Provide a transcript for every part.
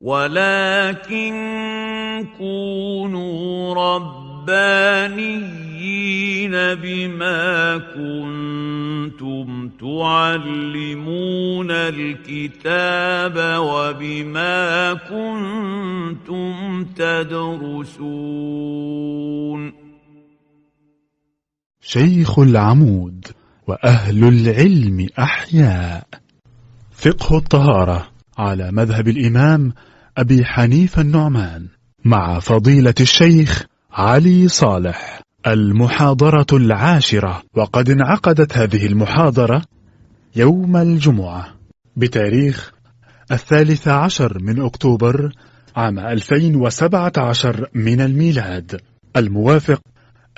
ولكن كونوا ربانيين بما كنتم تعلمون الكتاب وبما كنتم تدرسون شيخ العمود وأهل العلم أحياء. فقه الطهارة على مذهب الإمام أبي حنيفة النعمان مع فضيلة الشيخ علي صالح المحاضرة العاشرة. وقد انعقدت هذه المحاضرة يوم الجمعة بتاريخ الثالث عشر من أكتوبر عام 2017 من الميلاد الموافق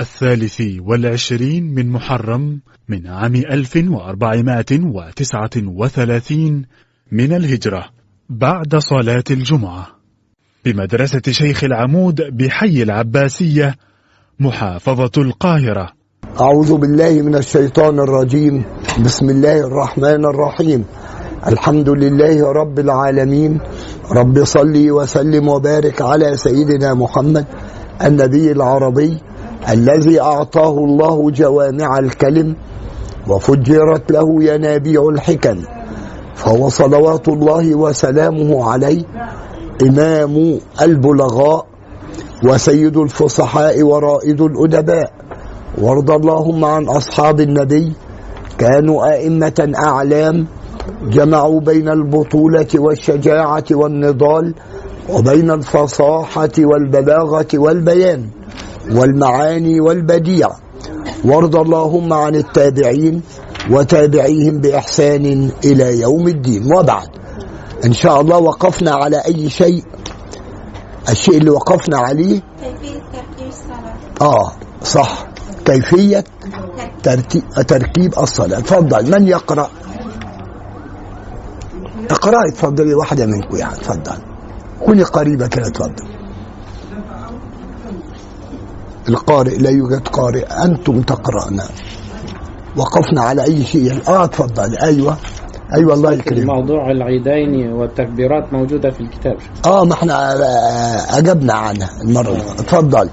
الثالث والعشرين من محرم من عام 1439 من الهجرة. بعد صلاة الجمعة. بمدرسة شيخ العمود بحي العباسية محافظة القاهرة. أعوذ بالله من الشيطان الرجيم. بسم الله الرحمن الرحيم. الحمد لله رب العالمين. رب صل وسلم وبارك على سيدنا محمد النبي العربي الذي أعطاه الله جوامع الكلم وفجرت له ينابيع الحكم. فهو صلوات الله وسلامه عليه. إمام البلغاء وسيد الفصحاء ورائد الأدباء. وارض اللهم عن أصحاب النبي. كانوا أئمة أعلام. جمعوا بين البطولة والشجاعة والنضال. وبين الفصاحة والبلاغة والبيان. والمعاني والبديع. وارض اللهم عن التابعين. وتابعيهم بإحسان إلى يوم الدين. وبعد إن شاء الله وقفنا على أي شيء. الشيء اللي وقفنا عليه؟ كيفية تركيب الصلاة. آه صح. كيفية؟ ترتيب, تركيب الصلاة. تفضل. من يقرأ؟ اقرأي تفضلي. واحدة منكم يعني. تفضل. كوني قريبة كده تفضل. القارئ لا يوجد قارئ. أنتم تقرأنا. وقفنا على أي شيء. آه تفضل. أيوة. أيوة الله يكرمك. موضوع العيدين والتكبيرات موجودة في الكتاب. آه ما إحنا آه، أجبنا عنها المرة. اللي فاتت. اتفضل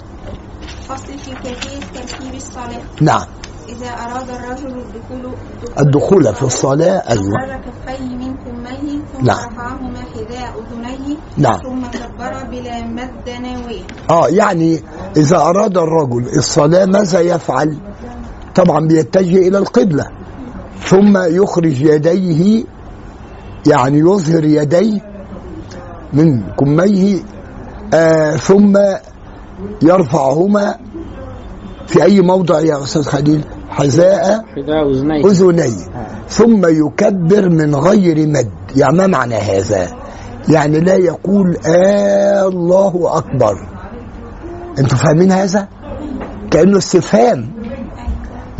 فصل في كيفية تركيب الصلاة. نعم. إذا أراد الرجل الدخول الدخول في الصلاة أيوة. أخرج كفيه من كميه ثم نعم. رفعهما حذاء أذنيه نعم. ثم كبر بلا مد نوي آه يعني إذا أراد الرجل الصلاة ماذا يفعل؟ طبعا بيتجه إلى القبلة. ثم يخرج يديه يعني يظهر يديه من كميه آه ثم يرفعهما في أي موضع يا أستاذ خليل؟ حذاء أذنيه أذني. ثم يكبر من غير مد. يعني ما معنى هذا؟ يعني لا يقول آه الله أكبر. أنتوا فاهمين هذا؟ كأنه استفهام.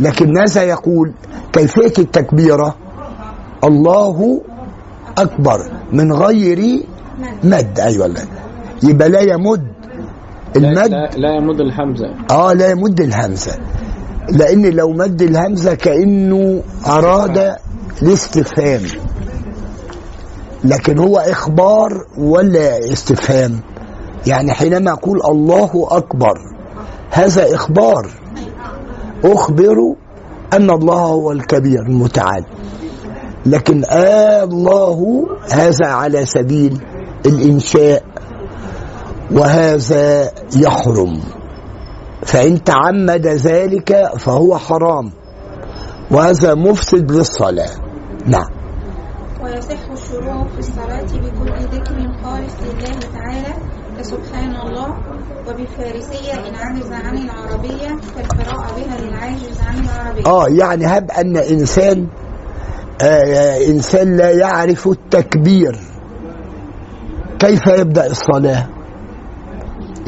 لكن ماذا يقول؟ كيفية التكبيرة؟ الله أكبر من غير مد. أيوة لا يبقى لا يمد المد. لا, لا يمد الحمزة. آه لا يمد الهمزه لأن لو مد الهمزه كأنه أراد الاستفهام. لكن هو إخبار ولا استفهام. يعني حينما أقول الله أكبر هذا إخبار. أخبر أن الله هو الكبير المتعال. لكن آه الله هذا على سبيل الإنشاء وهذا يحرم. فإن تعمد ذلك فهو حرام. وهذا مفسد للصلاة. نعم. ويصح الشروع في الصلاة بكل ذكر خالص لله تعالى كسبحان الله. وبالفارسية إن عجز عن العربية كالقراءة بها للعاجز عن العربية آه يعني هب أن إنسان آه إنسان لا يعرف التكبير. كيف يبدأ الصلاة؟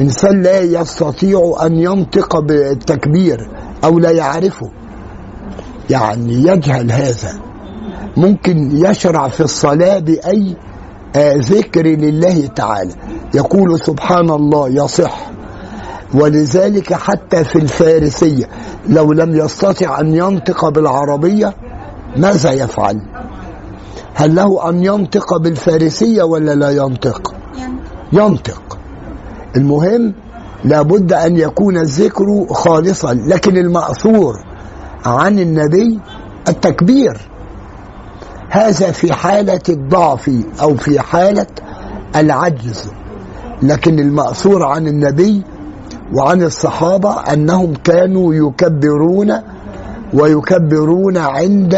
إنسان لا يستطيع أن ينطق بالتكبير أو لا يعرفه. يعني يجهل هذا. ممكن يشرع في الصلاة بأي آه، ذكر لله تعالى. يقول سبحان الله يصح. ولذلك حتى في الفارسية لو لم يستطع أن ينطق بالعربية ماذا يفعل؟ هل له أن ينطق بالفارسية ولا لا ينطق؟ ينطق. المهم لابد أن يكون الذكر خالصا لكن المأثور عن النبي التكبير. هذا في حالة الضعف أو في حالة العجز. لكن المأثور عن النبي وعن الصحابة أنهم كانوا يكبرون ويكبرون عند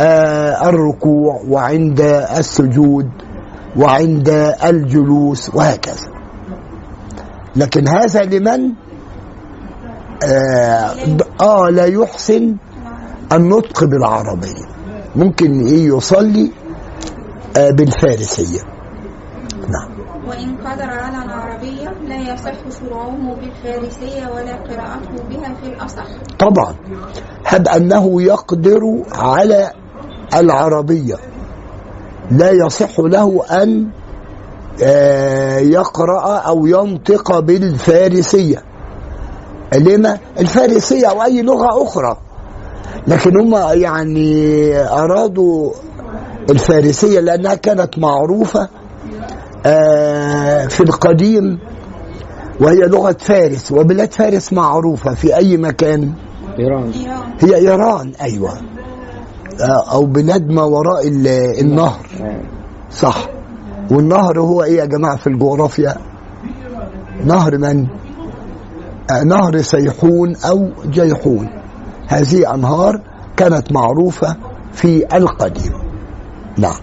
آه، الركوع وعند السجود وعند الجلوس وهكذا. لكن هذا لمن؟ آه, آه لا يحسن النطق بالعربية. ممكن إيه يصلي آه بالفارسية. نعم. وإن قدر على العربية لا يصح شروعه بالفارسية ولا قراءته بها في الأصح. طبعا. هب أنه يقدر على العربية. لا يصح له أن آه، يقرأ أو ينطق بالفارسية. لما؟ الفارسية أو أي لغة أخرى. لكن هم يعني أرادوا الفارسية لأنها كانت معروفة آه، في القديم وهي لغة فارس وبلاد فارس معروفة في أي مكان؟ إيران. هي إيران أيوة. آه، أو بلاد ما وراء ال- النهر. صح. والنهر هو إيه يا جماعة في الجغرافيا؟ نهر من؟ آه، نهر سيحون أو جيحون. هذه أنهار كانت معروفة في القديم. نعم.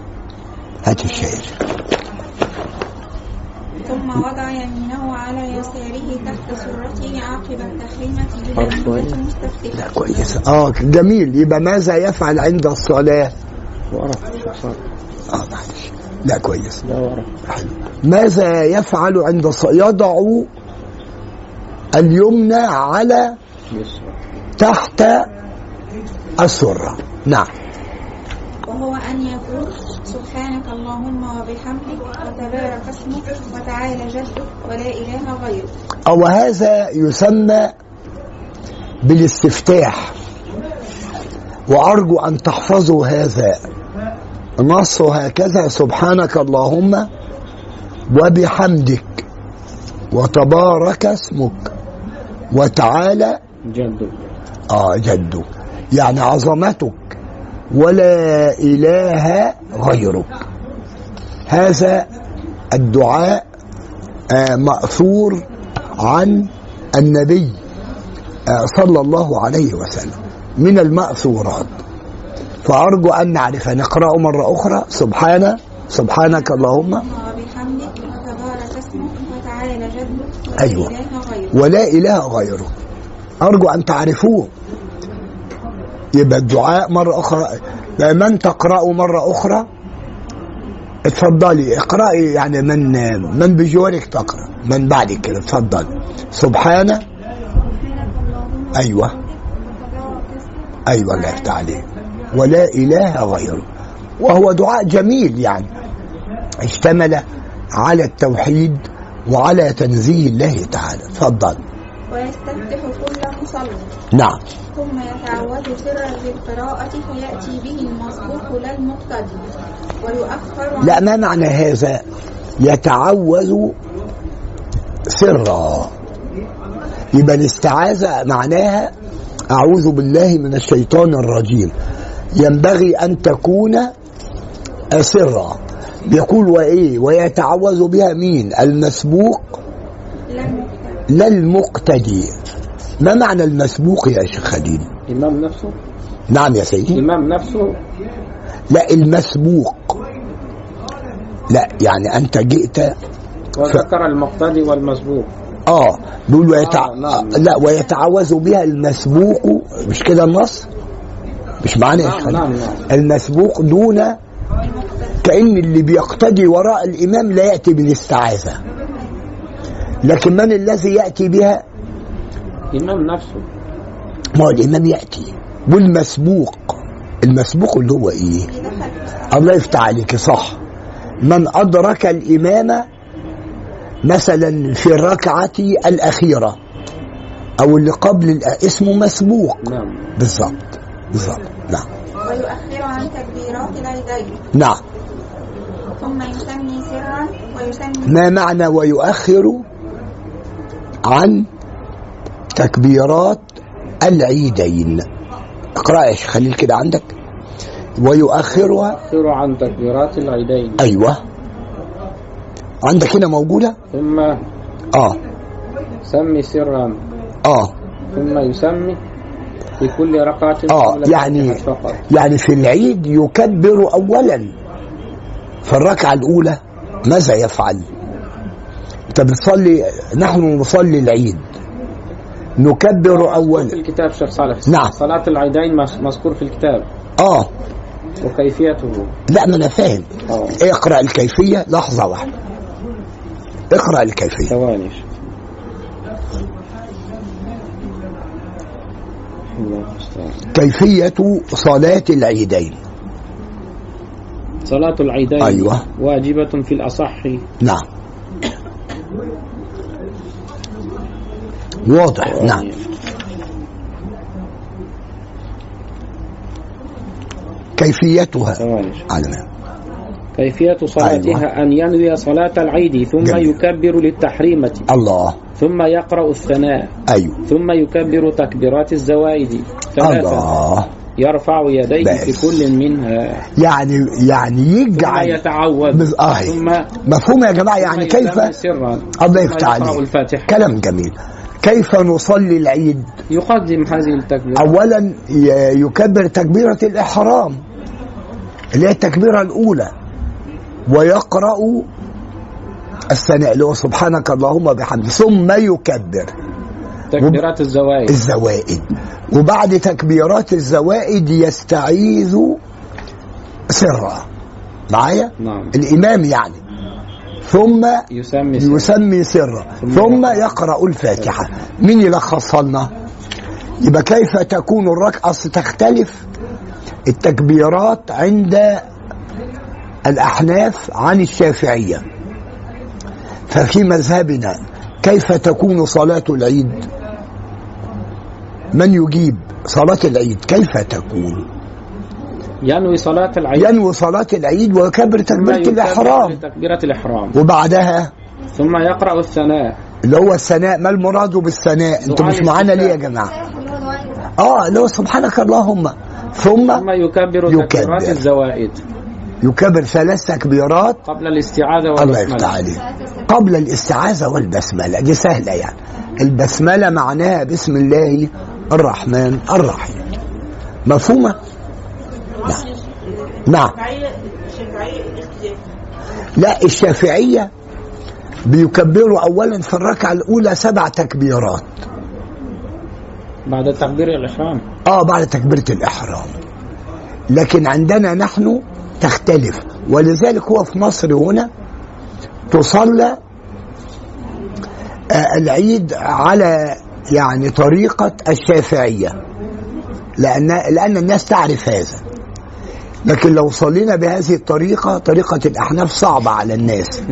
هات الشعر ثم وضع يمينه على يساره تحت سرته عقب التحريمة لا كويس. آه جميل. يبقى ماذا يفعل عند الصلاة؟ ورق آه معلش. لا كويس. لا ورق حلو. ماذا يفعل عند الصلاه يضع اليمنى على تحت السره نعم. وهو أن يقول سبحانك اللهم وبحمدك وتبارك اسمك وتعالى جدك ولا إله غيرك. أو هذا يسمى بالاستفتاح. وأرجو أن تحفظوا هذا نص هكذا سبحانك اللهم وبحمدك وتبارك اسمك وتعالى جد آه جدك. يعني عظمتك. ولا إله غيرك. هذا الدعاء آه مأثور عن النبي آه صلى الله عليه وسلم. من المأثورات. فأرجو أن نعرف نقرأه مرة أخرى. سبحان سبحانك اللهم. وبحمدك وتبارك اسمك وتعالى جدك. ولا أيوة. إله غيرك. ولا إله غيره أرجو أن تعرفوه. يبقى الدعاء مرة أخرى. من تقرأه مرة أخرى؟ اتفضلي. اقرأي يعني من من بجوارك تقرأ. من بعدك كده اتفضل سبحان. أيوة. أيوة الله يفتح عليك. ولا إله غيره. وهو دعاء جميل يعني. اشتمل على التوحيد وعلى تنزيه الله تعالى. اتفضل ويستفتح كل مصلي نعم. ثم يتعود سرا بالقراءة فيأتي به المسبوق لا المقتدي ويؤخر لا ما معنى هذا؟ يتعوذ سرا. يبقى الاستعاذة معناها أعوذ بالله من الشيطان الرجيم. ينبغي أن تكون سرا. يقول وإيه؟ ويتعوذ بها مين؟ المسبوق؟ لا المقتدي. ما معنى المسبوق يا شيخ خليل؟ إمام نفسه؟ نعم يا سيدي. إمام نفسه؟ لا المسبوق. لا يعني أنت جئت وذكر المقتدي والمسبوق. آه بيقول ويتع... آه، نعم. لا ويتعوذ بها المسبوق. مش كده النص؟ مش معنى يا نعم، نعم،؟ نعم. المسبوق دون كأن اللي بيقتدي وراء الإمام لا يأتي بالاستعاذة. لكن من الذي يأتي بها؟ إمام نفسه. ما هو الإمام يأتي. والمسبوق. المسبوق اللي هو إيه؟ الله يفتح عليك صح. من أدرك الإمام مثلا في الركعة الأخيرة أو اللي قبل اسمه مسبوق. نعم. بالضبط. بالضبط. نعم. ويؤخر عن تكبيرات العيدين نعم. ثم يسمي سرا ويسمي ما معنى ويؤخر؟ عن تكبيرات العيدين. اقرأ يا شيخ خليل كده عندك. ويؤخرها يؤخر عن تكبيرات العيدين. أيوه. عندك هنا موجودة؟ ثم آه. سمي سرا. آه. ثم يسمي في كل ركعة آه. قبل يعني فقط. يعني في العيد يكبر اولا. في الركعة الأولى ماذا يفعل؟ انت بتصلي نحن نصلي العيد. نكبر في اولا الكتاب شيخ صالح. نعم. صلاة العيدين مذكور في الكتاب. آه. وكيفيته؟ لا ما أنا فاهم. آه. اقرأ الكيفية. لحظة واحدة. اقرأ الكيفية. ثواني. كيفية صلاة العيدين. صلاة العيدين أيوة. واجبة في الأصح. نعم. واضح نعم. كيفيتها؟ ثواني. على كيفية صلاتها أيوة. أن ينوي صلاة العيد ثم جميل. يكبر للتحريمة الله. ثم يقرأ الثناء. أيوه. ثم يكبر تكبيرات الزوائد. ثلاثة. الله. يرفع يديه بس. في كل منها. يعني يعني ثم يجعل يتعوذ بز- آه. ثم مفهوم يا جماعة؟ يعني ثم كيف؟ الله ثم يفتح عليك كلام جميل. كيف نصلي العيد؟ يقدم هذه التكبيرات اولا ي- يكبر تكبيرة الإحرام اللي هي التكبيرة الأولى. ويقرأ الثناء اللي هو سبحانك اللهم وبحمدك ثم يكبر. تكبيرات الزوائد. الزوائد. وبعد تكبيرات الزوائد يستعيذ سرا معايا؟ نعم. الإمام يعني. ثم يسمي سرا. يسمي سرا ثم يقرأ الفاتحة. مين يلخصها لنا؟ يبقى كيف تكون الركعة؟ أصل تختلف التكبيرات عند الأحناف عن الشافعية. ففي مذهبنا كيف تكون صلاة العيد؟ من يجيب صلاة العيد؟ كيف تكون؟ ينوي صلاة العيد. ينوي صلاة العيد ويكبر تكبيرة الإحرام. لتكبيرة الإحرام. وبعدها؟ ثم يقرأ الثناء. اللي هو الثناء ما المراد بالثناء؟ أنتوا مش معانا ليه يا. جماعة؟ آه اللي هو سبحانك اللهم. ثم ثم يكبر يكبر. تكبيرات الزوائد. يكبر ثلاث تكبيرات. قبل الاستعاذة الله يفتح والبسملة عليه قبل الاستعاذة والبسملة. دي سهلة يعني. البسملة معناها بسم الله الرحمن الرحيم. مفهومة؟ نعم. نعم. لا الشافعية بيكبروا أولا في الركعة الأولى سبع تكبيرات. بعد تكبير الإحرام. آه بعد تكبيرة الإحرام. لكن عندنا نحن تختلف. ولذلك هو في مصر هنا تصلى آه، العيد على يعني طريقة الشافعية. لأن لأن الناس تعرف هذا. لكن لو صلينا بهذه الطريقة طريقة الأحناف صعبة على الناس.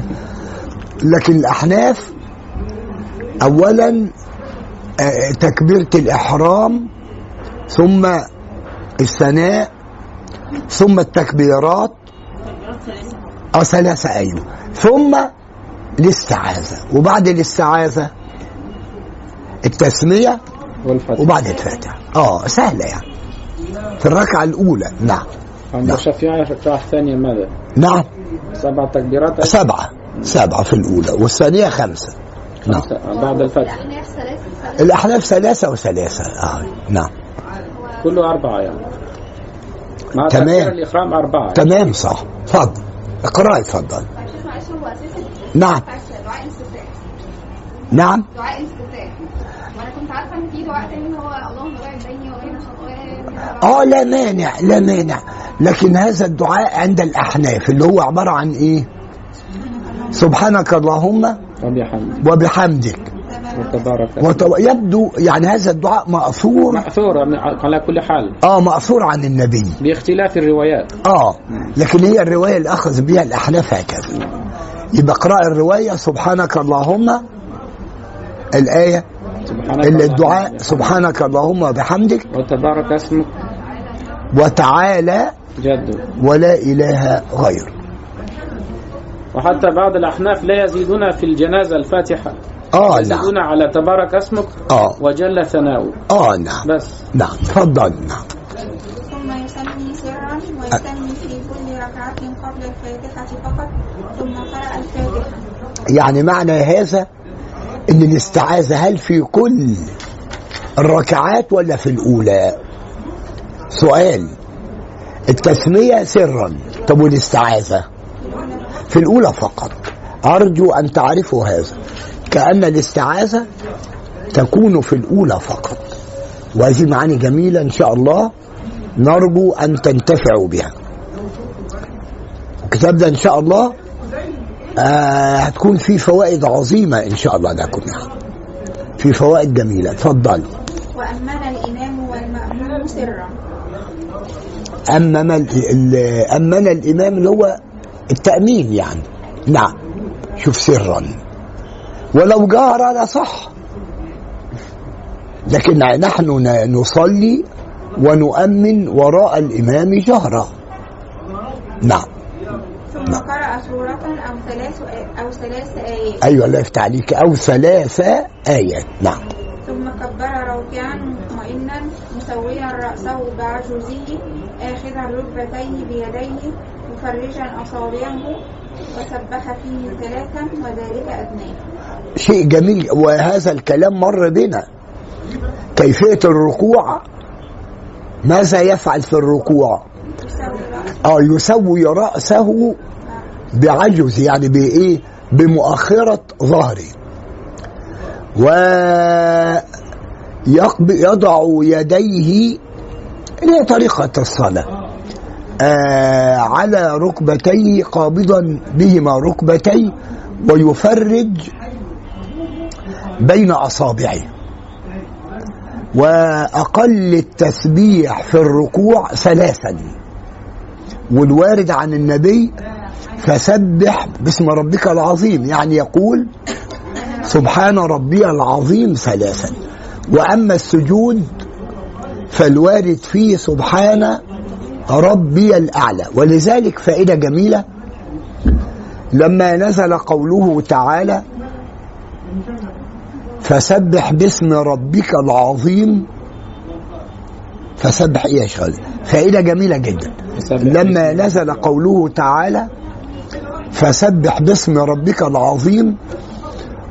لكن الأحناف أولا آه، تكبيرة الإحرام ثم الثناء ثم التكبيرات آه ثلاثة أيوه. ثم الاستعاذة وبعد الاستعاذة التسمية وبعد الفاتحة آه سهلة يعني. في الركعة الأولى نعم. عند نعم. الشافعي الركعة الثانية ماذا؟ نعم. سبع تكبيرات سبعة. سبعة في الأولى والثانية خمسة. نعم. بعد الفتح. الأحناف ثلاثة وثلاثة. آه. نعم. كله أربعة يعني. مع تمام. تكبير الإحرام أربعة. تمام صح. اتفضل اقرأي اتفضل معلش هو أساسا نعم. نعم. دعاء الاستفتاح وأنا كنت عارفة إن في دعاء تاني هو اللهم باعد بيني وبين خطاياي آه لا مانع لا مانع. لكن هذا الدعاء عند الأحناف اللي هو عبارة عن إيه؟ سبحانك اللهم وبحمد وبحمدك. وتبارك وت- يبدو يعني هذا الدعاء مأثور. مأثورة من- على كل حال. آه مأثور عن النبي. باختلاف الروايات. آه لكن هي الرواية اللي أخذ بها الأحناف هكذا. يبقى اقرأ الرواية سبحانك اللهم. الآية سبحانك الدعاء. سبحانك اللهم وبحمدك. وتبارك اسمك. وتعالى جد. ولا إله غير وحتى بعض الأحناف لا يزيدون في الجنازة الفاتحة. آه نعم. يزيدون على تبارك اسمك آه. وجل ثناؤه. آه نعم. بس. نعم. تفضل. نعم. ثم يسمي سرا ويسمي في كل ركعة قبل الفاتحة فقط ثم قرأ الفاتحة. يعني معنى هذا إن الاستعاذة هل في كل الركعات ولا في الأولى؟ سؤال. التسمية سرا. طب والاستعاذة؟ في الأولى فقط. أرجو أن تعرفوا هذا. كأن الاستعاذة تكون في الأولى فقط. وهذه معاني جميلة إن شاء الله. نرجو أن تنتفعوا بها. الكتاب ده إن شاء الله آه هتكون في فوائد عظيمة إن شاء الله لكم يعني في فوائد جميلة. اتفضل. وأمن الإمام والمأموم سرا. ال- أمن الإمام اللي هو التأمين يعني. نعم. شوف سرا. ولو جهر لصح لكن نحن نصلي ونؤمن وراء الإمام جهرا. نعم. سورة أو ثلاث آ- أو ثلاث آيات. أيوة الله يفتح عليك. أو ثلاث آيات. نعم. ثم كبر راكعا مطمئنا مسويا رأسه بعجوزه آخذا ركبتيه بيديه مفرجا أصابعه وسبح فيه ثلاثا وذلك أدناه. شيء جميل. وهذا الكلام مر بنا. كيفية الركوع؟ ماذا يفعل في الركوع؟ آه يسوي رأسه بعجز يعني بإيه؟ بمؤخرة ظهره و يضع يديه اللي هي طريقة الصلاة. آه على ركبتيه قابضا بهما ركبتيه ويفرج بين أصابعه وأقل التسبيح في الركوع ثلاثا. والوارد عن النبي فسبح باسم ربك العظيم. يعني يقول سبحان ربي العظيم ثلاثا. وأما السجود فالوارد فيه سبحان ربي الأعلى. ولذلك فائدة جميلة. لما نزل قوله تعالى فسبح باسم ربك العظيم فسبح إيه يا شغل فائدة جميلة جدا. لما نزل قوله تعالى فسبح باسم ربك العظيم.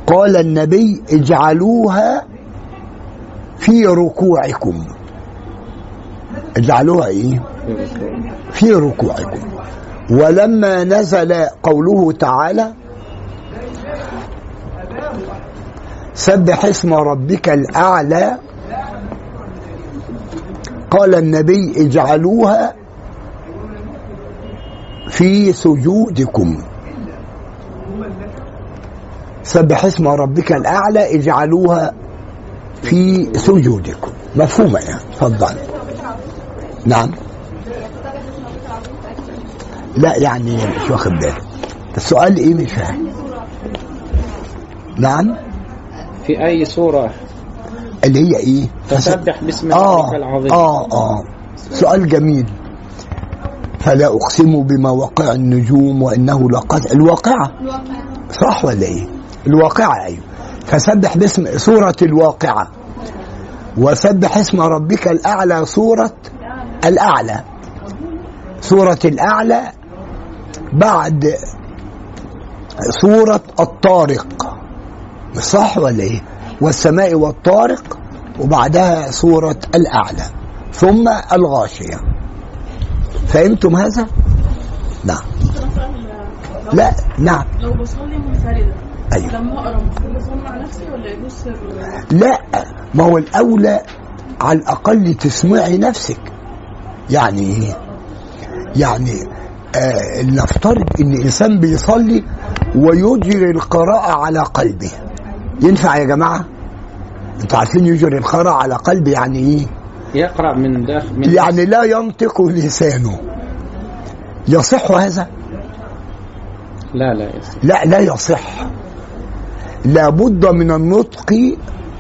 قال النبي اجعلوها في ركوعكم. اجعلوها إيه؟ في ركوعكم. ولما نزل قوله تعالى سبح اسم ربك الأعلى. قال النبي اجعلوها في سجودكم. سبح اسم ربك الأعلى اجعلوها في سجودكم. مفهومة يعني تفضل. نعم. لا يعني مش واخد بالي السؤال إيه مش فاهم. نعم. في أي سورة؟ اللي هي إيه؟ فسبح باسم آه ربك العظيم. آه آه. سؤال جميل. فلا أقسم بمواقع النجوم وإنه لقد الواقعة صح ولا إيه؟ الواقعة أيوه. فسبح باسم سورة الواقعة. وسبح اسم ربك الأعلى سورة الأعلى. سورة الأعلى بعد سورة الطارق. صح ولا إيه؟ والسماء والطارق وبعدها سورة الأعلى. ثم الغاشية. فهمتم هذا؟ نعم لا نعم لو بصلي منفردة أيوه لما اقرا مع نفسي ولا يجوز لا ما هو الأولى على الأقل تسمعي نفسك يعني إيه؟ يعني آه نفترض إن إنسان بيصلي ويجري القراءة على قلبه ينفع يا جماعة؟ أنتوا عارفين يجري القراءة على قلبه يعني إيه؟ يقرأ من داخل من يعني لا ينطق لسانه. يصح هذا؟ لا لا يصح. لا لا يصح. لابد من النطق.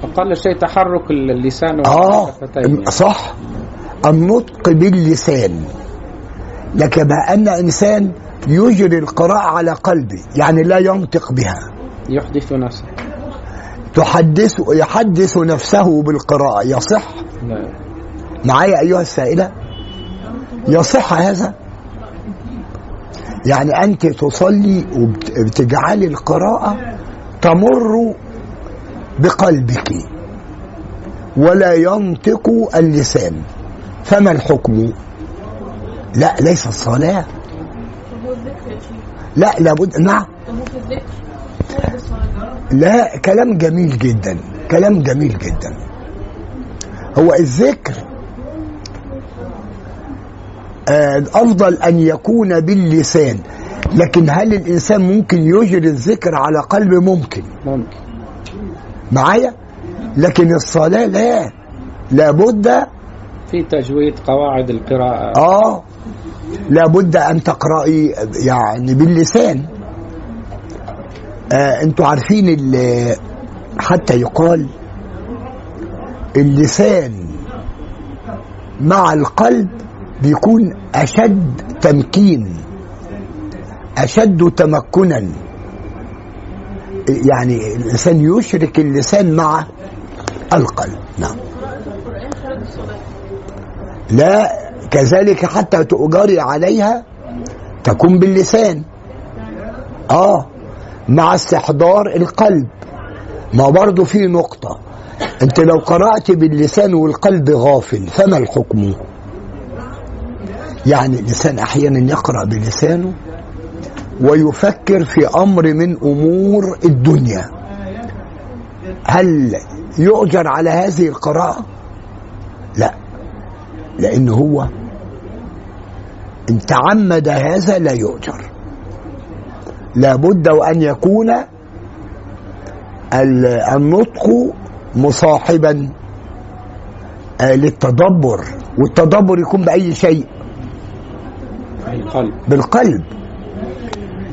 أقل شيء تحرك اللسان آه والشفتين صح. النطق باللسان. لكن بقى ان إنسان يجري القراءة على قلبه يعني لا ينطق بها. يحدث نفسه. تحدث يحدث نفسه بالقراءة يصح؟ لا. معايا أيها السائلة؟ يصح هذا؟ يعني أنت تصلي وبتجعلي القراءة تمر بقلبك ولا ينطق اللسان فما الحكم؟ لا ليس الصلاة. لا لابد نعم. لا كلام جميل جدا كلام جميل جدا. هو الذكر الافضل أن يكون باللسان. لكن هل الإنسان ممكن يجري الذكر على قلب ممكن؟ ممكن. معايا؟ لكن الصلاة لا. لابد في تجويد قواعد القراءة. آه لابد أن تقرأي يعني باللسان. آه أنتوا عارفين حتى يقال اللسان مع القلب بيكون أشد تمكين أشد تمكنا. يعني الإنسان يشرك اللسان مع القلب. نعم. لا كذلك حتى تؤجري عليها تكون باللسان. آه مع استحضار القلب. ما برضو في نقطة. أنت لو قرأت باللسان والقلب غافل فما الحكم؟ يعني الإنسان أحيانا يقرأ بلسانه ويفكر في أمر من أمور الدنيا. هل يؤجر على هذه القراءة؟ لا لأن هو إن تعمد هذا لا يؤجر. لابد وأن يكون ال- النطق مصاحبا آه، للتدبر والتدبر يكون بأي شيء. القلب بالقلب.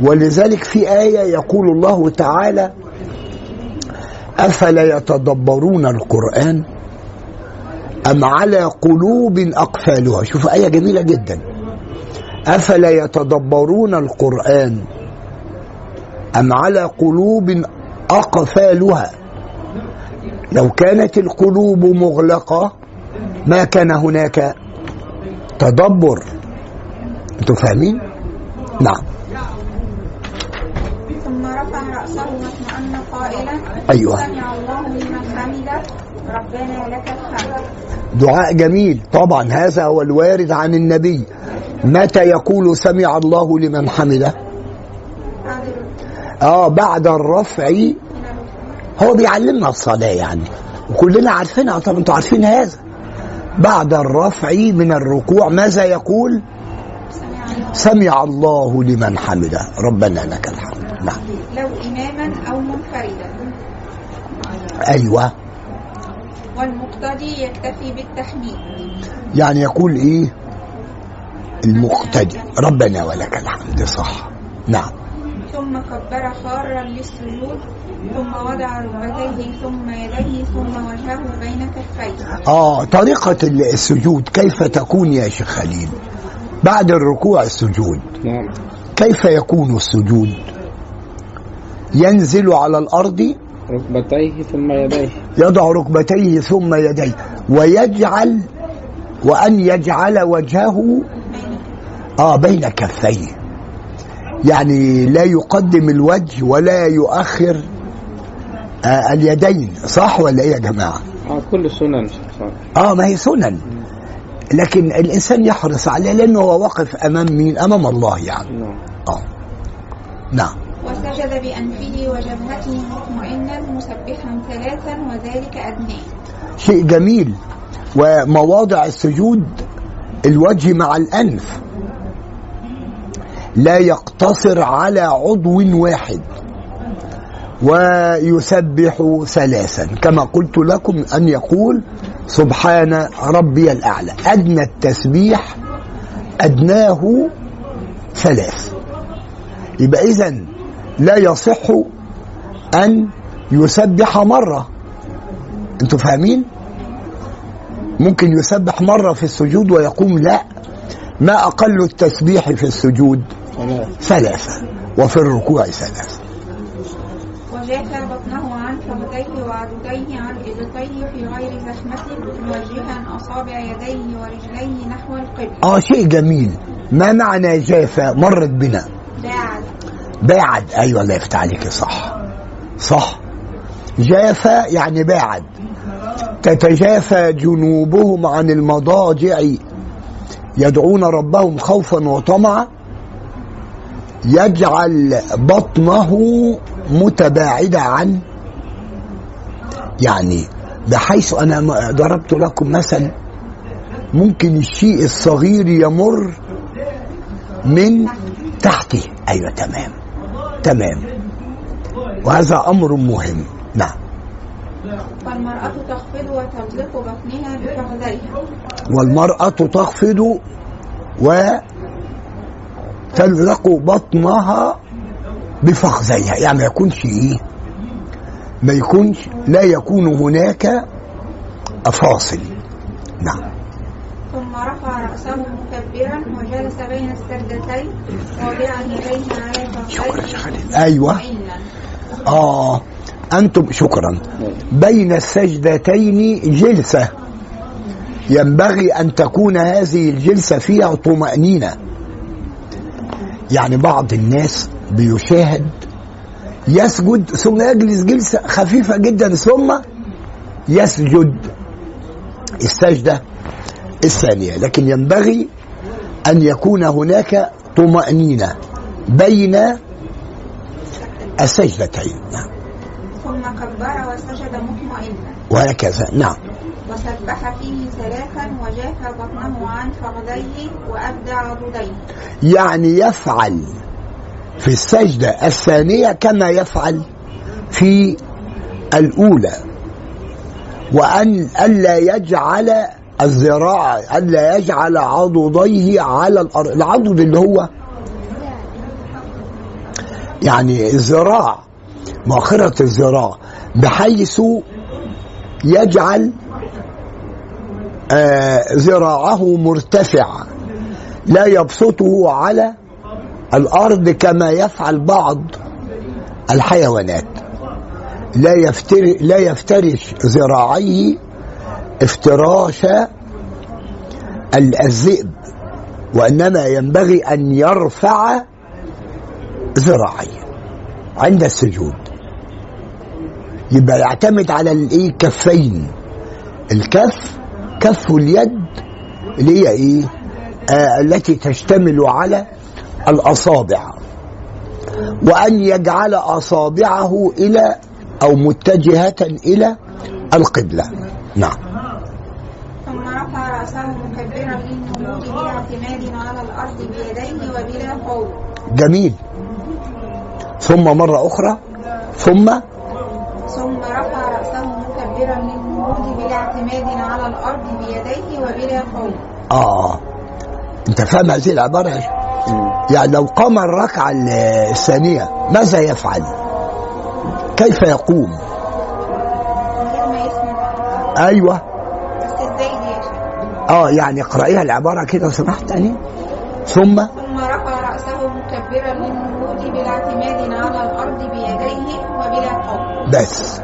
ولذلك في آية يقول الله تعالى أفلا يتدبرون القرآن أم على قلوب أقفالها؟ شوف آية جميلة جدا. أفلا يتدبرون القرآن أم على قلوب أقفالها؟ لو كانت القلوب مغلقة ما كان هناك تدبر. أنتوا فاهمين؟ نعم. ثم رفع رأسه واطمأن قائلا أيوة. سمع الله لمن حمده ربنا لك الحمد. دعاء جميل. طبعا هذا هو الوارد عن النبي. متى يقول سمع الله لمن حمده؟ بعد آه بعد الرفع. هو بيعلمنا الصلاة يعني. وكلنا عارفينها طب أنتوا عارفين هذا. بعد الرفع من الركوع ماذا يقول؟ سمع الله لمن حمده. ربنا لك الحمد. نعم. لو إماما أو منفردا. أيوه. والمقتدي يكتفي بالتحميد. يعني يقول إيه؟ المقتدي. ربنا ولك الحمد. صح. نعم. ثم كبر خارا للسجود ثم وضع ركبتيه ثم يديه ثم وجهه بين كفيه. آه طريقة السجود كيف تكون يا شيخ خليل؟ بعد الركوع السجود. نعم. كيف يكون السجود؟ ينزل على الأرض؟ ركبتيه ثم يديه. يضع ركبتيه ثم يديه. ويجعل وأن يجعل وجهه آه بين كفيه. يعني لا يقدم الوجه ولا يؤخر آه اليدين. صح ولا إيه يا جماعة؟ آه كل سنن. آه ما هي سنن. لكن الإنسان يحرص عليها لأنه هو واقف أمام مين؟ أمام الله يعني. نعم. آه. نعم. وسجد بأنفه وجبهته مطمئنا مسبحا ثلاثا وذلك أدناه شيء جميل. ومواضع السجود الوجه مع الأنف. لا يقتصر على عضو واحد. ويسبح ثلاثا. كما قلت لكم أن يقول سبحان ربي الأعلى. أدنى التسبيح أدناه ثلاث. يبقى إذا لا يصح أن يسبح مرة. أنتوا فاهمين؟ ممكن يسبح مرة في السجود ويقوم لا. ما أقل التسبيح في السجود؟ ثلاثة. وفي الركوع ثلاثة. وجاف بطنه عن فخذيه وعضديه عن إبطيه في غير زحمة موجها أصابع يديه ورجليه نحو القبلة آه شيء جميل. ما معنى جافة مرت بنا. بعد. باعد أيوه الله يفتح عليك. صح. صح. جافة يعني باعد تتجافى جنوبهم عن المضاجع. يدعون ربهم خوفا وطمعا. يجعل بطنه متباعدة عن يعني بحيث أنا ضربت لكم مثل ممكن الشيء الصغير يمر من تحته. أيوة تمام تمام. وهذا أمر مهم. نعم. والمرأة تخفض وتطلق بطنها بفخذيها. والمرأة تخفض وتلزق بطنها بفخذيها. يعني ما يكونش إيه؟ ما يكونش لا يكون هناك فاصل. نعم. ثم رفع رأسه مكبرا وجلس بين السجدتين واضعا يديه على فخذيه. أيوه. آه. أنتم شكرا. بين السجدتين جلسة. ينبغي أن تكون هذه الجلسة فيها طمأنينة. يعني بعض الناس بيشاهد يسجد ثم يجلس جلسة خفيفة جدا ثم يسجد. السجدة الثانية لكن ينبغي أن يكون هناك طمأنينة بين السجدتين. نعم ثم كبر وسجد مطمئنا. وهكذا نعم. وسبح فيه ثلاثا وجاف بطنه عن فخذيه وأبدى عضديه يعني يفعل في السجدة الثانية كما يفعل في الأولى. وأن ألا يجعل الذراع ألا يجعل عضديه على الأرض. العضد اللي هو يعني الذراع مؤخرة الذراع بحيث يجعل ذراعه مرتفع لا يبسطه على الأرض كما يفعل بعض الحيوانات. لا يفتر لا يفترش ذراعيه افتراش ال- الذئب وإنما ينبغي أن يرفع ذراعيه عند السجود. يبقى يعتمد على الإيه؟ كفين. الكف كف اليد اللي هي إيه؟ آه التي تشتمل على الأصابع. وأن يجعل أصابعه إلى أو متجهة إلى القبلة. نعم. ثم رفع رأسه مكبرا للنهوض بلا اعتماد على الأرض بيديه وبلا جميل. ثم مرة أخرى. ثم ثم رفع رأسه مكبرا للنهوض بلا اعتماد على الأرض بيديه وبلا قول آه. أنت فاهم هذه شيخ؟ يعني لو قام الركعة الثانية ماذا يفعل؟ كيف يقوم؟ أيوه. بس إزاي دي آه يعني اقرأيها العبارة كده لو سمحت تاني ثم؟ ثم رفع رأسه مكبرا للنهوض بلا اعتماد على الأرض بيديه بس.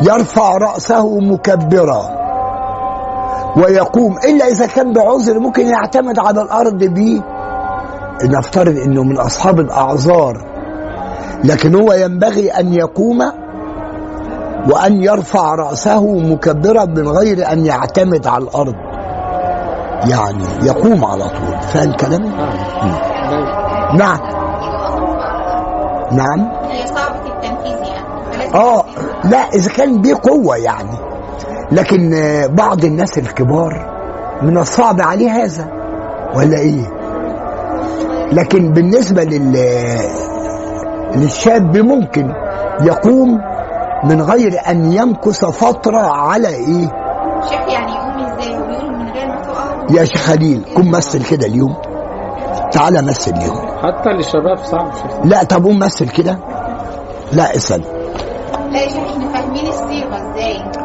يرفع رأسه مكبرا ويقوم. إلا إذا كان بعذر ممكن يعتمد على الأرض بيه نفترض أنه من أصحاب الأعذار. لكن هو ينبغي أن يقوم وأن يرفع رأسه مكبرا من غير أن يعتمد على الأرض. يعني يقوم على طول. فاهم كلامي؟ نعم. نعم. هي صعبة يعني فلازم آه لا إذا كان بيه قوة يعني. لكن آه، بعض الناس الكبار من الصعب عليه هذا ولا إيه؟ لكن بالنسبة لل للشاب ممكن يقوم من غير أن يمكث فترة على إيه؟ شيخ يعني يقوم إزاي؟ هو بيقول من غير ما تقع؟ يا شيخ خليل قوم مثل كده اليوم. تعالى مثل اليوم. حتى للشباب صعب شيخ. لا طب قوم مثل كده. لا اسأل. إحنا فاهمين إزاي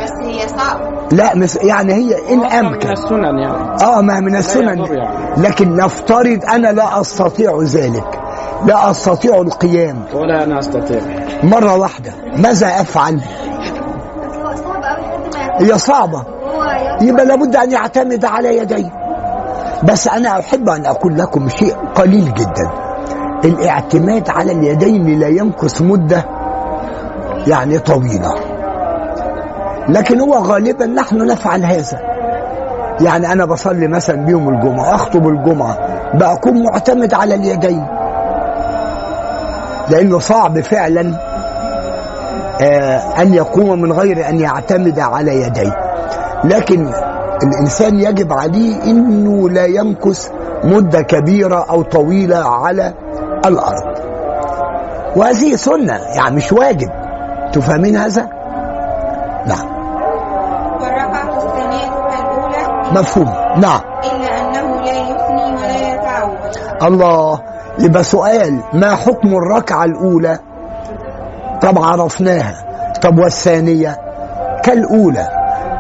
بس هي صعبة. لا مس يعني هي إن من أمكن. السنن يعني. آه ما من السنن. يعني. لكن نفترض أنا لا أستطيع ذلك. لا أستطيع القيام. ولا أنا أستطيع. مرة واحدة. ماذا أفعل؟ بس هو صعب قوي حد ما يعرف هي صعبة. يبقى لابد أن يعتمد على يديه. بس أنا أحب أن أقول لكم شيء قليل جدا. الاعتماد على اليدين لا يمكث مدة يعني طويلة. لكن هو غالبا نحن نفعل هذا. يعني أنا بصلي مثلا بيوم الجمعة أخطب الجمعة بكون معتمد على اليدين. لأنه صعب فعلا آه، أن يقوم من غير أن يعتمد على يديه. لكن الإنسان يجب عليه أنه لا يمكث مدة كبيرة أو طويلة على الأرض. وهذه سنة يعني مش واجب. تفهمين هذا؟ نعم. والركعة الثانية كالأولى مفهوم. نعم. إلا أنه لا يثني ولا يتعود الله. يبقى سؤال ما حكم الركعة الأولى؟ طب عرفناها. طب والثانية؟ كالأولى.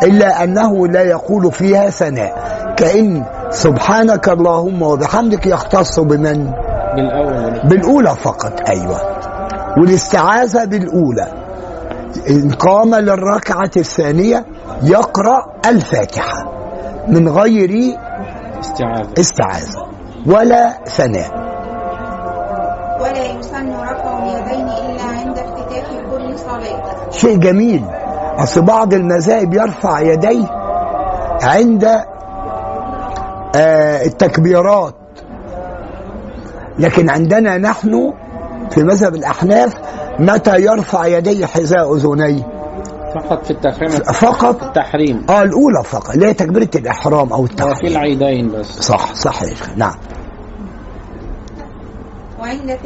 إلا أنه لا يقول فيها ثناء. كأن سبحانك اللهم وبحمدك يختص بمن؟ بالأول. بالأولى فقط. أيوة. والاستعاذة بالأولى. إن قام للركعة الثانية يقرأ الفاتحة من غير استعاذة. استعاذة ولا ثناء. ولا يسن رفع اليدين إلا عند افتتاح كل صلاة. شيء جميل. أصل بعض المذاهب يرفع يديه عند آه التكبيرات. لكن عندنا نحن في مذهب الأحناف متى يرفع يديه حذاء أذنيه؟ فقط في التحريم فقط؟ التحريم. آه الأولى فقط اللي هي تكبيرة الإحرام أو وفي التحريم العيدين بس. صح صح يا شيخ نعم. وعند.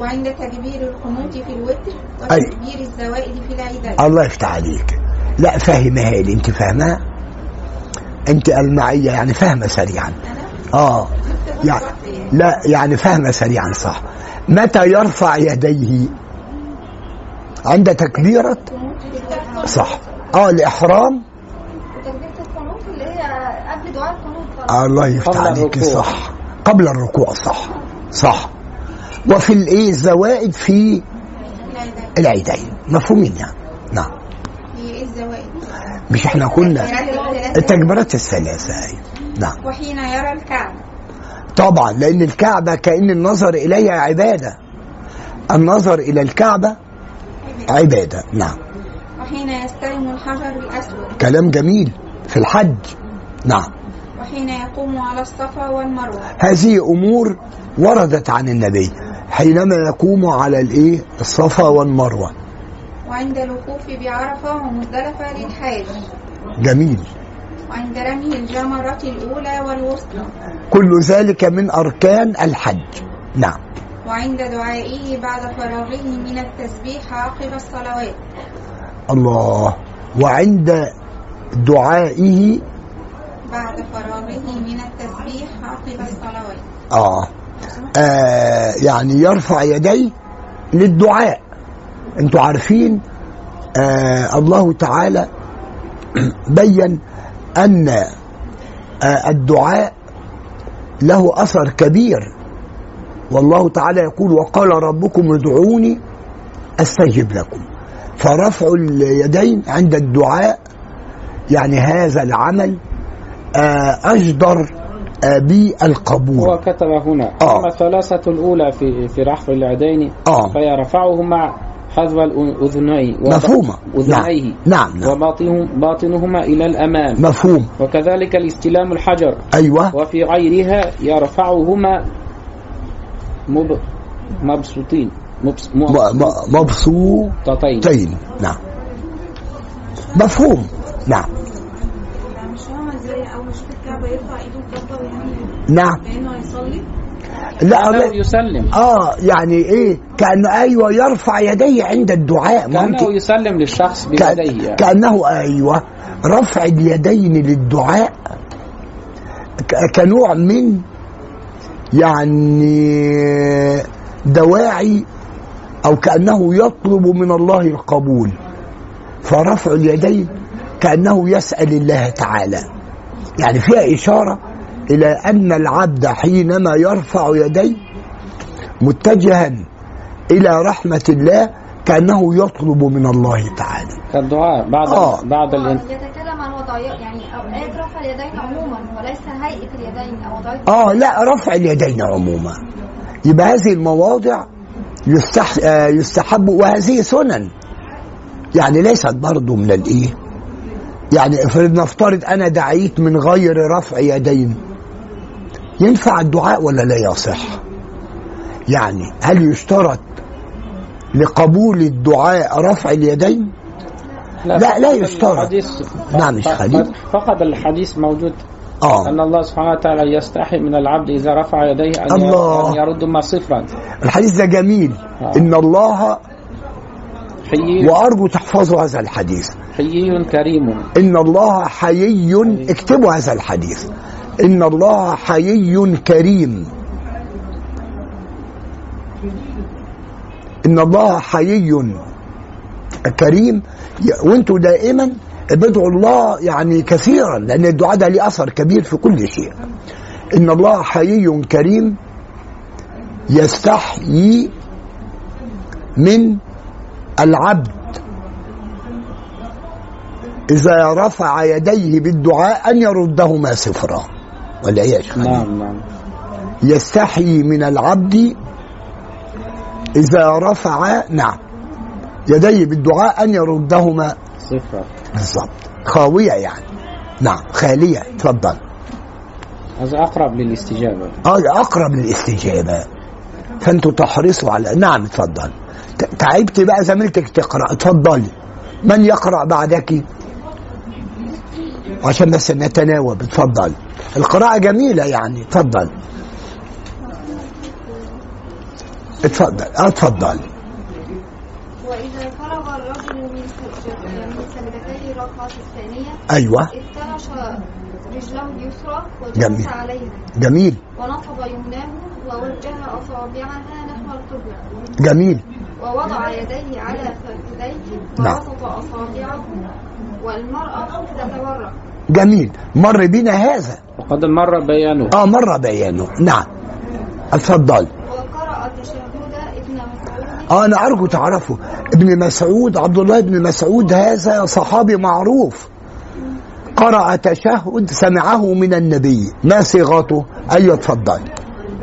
وعند تكبير القنوت في الوتر. وتكبير الزوائد في العيدين. الله يفتح عليك. لا فاهمها لي انت فاهمها انت المعية يعني فاهمة سريعا. آه. يعني لا يعني فاهمة سريعا صح. متى يرفع يديه عند تكبيرة؟ صح. آه الإحرام؟ وتكبيرة القنوت اللي هي قبل دعاء القنوت. الله يفتح قبل عليك الركوع. صح. قبل الركوع صح. صح. وفي الايه الزوائد في العيدين. العيدين مفهومين يعني. نعم. هي الزوائد مش إحنا قلنا التكبيرات الثلاثة أيوة. نعم. وحين يرى الكعب طبعا لأن الكعبة كأن النظر إليها عبادة. النظر إلى الكعبة عبادة نعم. وحين يستلم الحجر الأسود. كلام جميل. في الحج نعم. وحين يقوم على الصفا والمروة. هذه أمور وردت عن النبي. حينما يقوم على الإيه؟ الصفا والمروة. وعند الوقوف بعرفة ومزدلفة للحاج جميل. وعند رمي الجمرة الأولى والوسطى. كل ذلك من أركان الحج. نعم. وعند دعائه بعد فراغه من التسبيح عقب الصلوات. الله. وعند دعائه بعد فراغه من التسبيح عقب الصلوات. آه. آه يعني يرفع يديه للدعاء. أنتوا عارفين آه الله تعالى بين أن آه الدعاء له أثر كبير والله تعالى يقول وقال ربكم ادعوني أستجب لكم. فرفع اليدين عند الدعاء يعني هذا العمل آه أجدر آه بالقبول هو كتب هنا آه. أما الثلاثة الأولى في في رحف اليدين آه. فيرفعهما حذو الأذنين مفهومة. أذنيه نعم. نعم وباطنهم باطنهما إلى الأمام. مفهوم. وكذلك الاستلام الحجر. أيوه. وفي غيرها يرفعهما مب... مبسوطين. مبس... مبسوطين. نعم. مفهوم. نعم. نعم. كانه لا لا يسلم. آه يعني إيه؟ كأنه أيوه يرفع يديه عند الدعاء. ممكن. يسلم للشخص بيديه يعني. كأنه أيوه رفع اليدين للدعاء. كنوع من يعني دواعي أو كأنه يطلب من الله القبول فرفع اليدين كأنه يسأل الله تعالى يعني فيها إشارة إلى أن العبد حينما يرفع يديه متجها إلى رحمة الله كأنه يطلب من الله تعالى كالدعاء بعد آه. بعد هو يعني رفع اليدين عموما وليس هيئة اليدين وضعية آه لا رفع اليدين عموما. يبقى هذه المواضع يستح... آه يستحب وهذه سنن. يعني ليست برضه من الإيه؟ يعني افرض نفترض أنا دعيت من غير رفع يدين. ينفع الدعاء ولا لا يصح؟ يعني هل يشترط لقبول الدعاء رفع اليدين؟ لا، لا يشترط. الحديث. نعم، مش خليل. فقط الحديث موجود. آه. أن الله سبحانه وتعالى يستحي من العبد إذا رفع يديه أن الله. أن يردهما صفرا الحديث ده جميل. آه. إن الله حيي. وأرجو تحفظوا هذا الحديث. حيي كريم. إن الله حيي. اكتبوا هذا الحديث. إن الله حيي كريم. إن الله حيي كريم وانتوا دائما بدعوا الله يعني كثيرا لأن الدعاء ده ليه أثر كبير في كل شيء. إن الله حيي كريم يستحيي من العبد. إذا رفع يديه بالدعاء أن يردهما صفرا. والعياذ بالله نعم نعم. يستحيي من العبد إذا رفع نعم. يديه بالدعاء أن يردهما. صفرا بالضبط. خاوية يعني. نعم خالية. تفضل. هذا أقرب للاستجابة. آه أقرب للاستجابة. فأنتوا تحرصوا على نعم تفضل. تعبت بقى زميلتك تقرأ. اتفضلي من يقرأ بعدك؟ عشان بس نتناوب. اتفضل القراءة جميلة يعني. اتفضل اتفضل آه اتفضل وإذا فرغ الرجل من سجد- من سجدتي الركعة الثانية أيوه. افترش رجله اليسرى جميل. وجلس عليها. جميل. ونصب يمناه ووجه أصابعها نحو القبلة. جميل. ووضع يديه على فخذيه نعم. وبسط أصابعه والمرأة تتورق. جميل. مر بنا هذا. وقد مر بيانه. آه مر بيانه. نعم. اتفضل. وقرأ تشهد آه أنا أرجو تعرفوا ابن مسعود عبد الله بن مسعود هذا صحابي معروف. قرأ تشهد سمعه من النبي. ما صيغته؟ أيوه اتفضل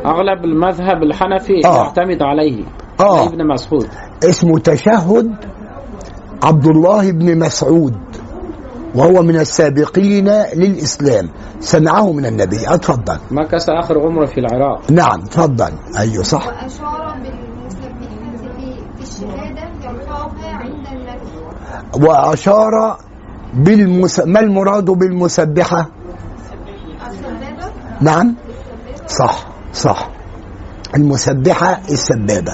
أغلب المذهب الحنفي آه. يعتمد عليه. آه. علي ابن مسعود. اسمه تشهد عبد الله بن مسعود وهو من السابقين للإسلام. سمعه من النبي. أتفضل. مكث آخر عمره في العراق. نعم اتفضل أيوه صح. وأشار الشهادة يرفعها عند النفي وأشار بالمس... ما المراد بالمسبحة؟ السبابة نعم. صح صح. المسبحة السبابة.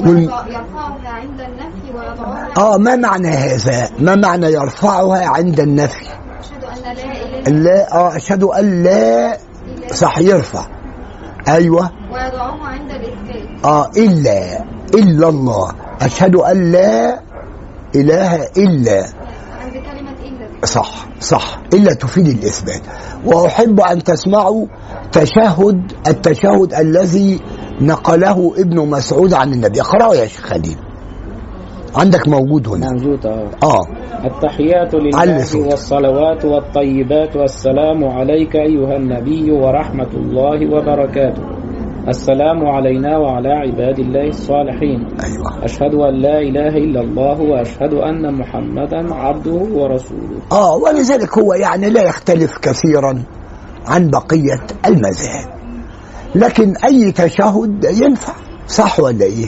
وال... يرفعها عند النفي ويضعها آه ما معنى هذا؟ ما معنى يرفعها عند النفي؟ أشهد أن لا إله لا آه أشهد أن لا إلا صح يرفع. أيوة. ويضعها عند الإثبات آه إلا. إلا الله. أشهد أن لا إله إلا صح صح. إلا تفيد الإثبات. وأحب أن تسمعوا تشهد التشهد الذي نقله ابن مسعود عن النبي. اقرأه يا شيخ خليل. عندك موجود هنا. موجود آه. آه. التحيات لله. والصلوات والطيبات والسلام عليك أيها النبي ورحمة الله وبركاته. السلام علينا وعلى عباد الله الصالحين. أيوة. أشهد أن لا إله إلا الله وأشهد أن محمدا عبده ورسوله. آه ولذلك هو يعني لا يختلف كثيرا عن بقية المذاهب. لكن أي تشهد ينفع صح ولا إيه؟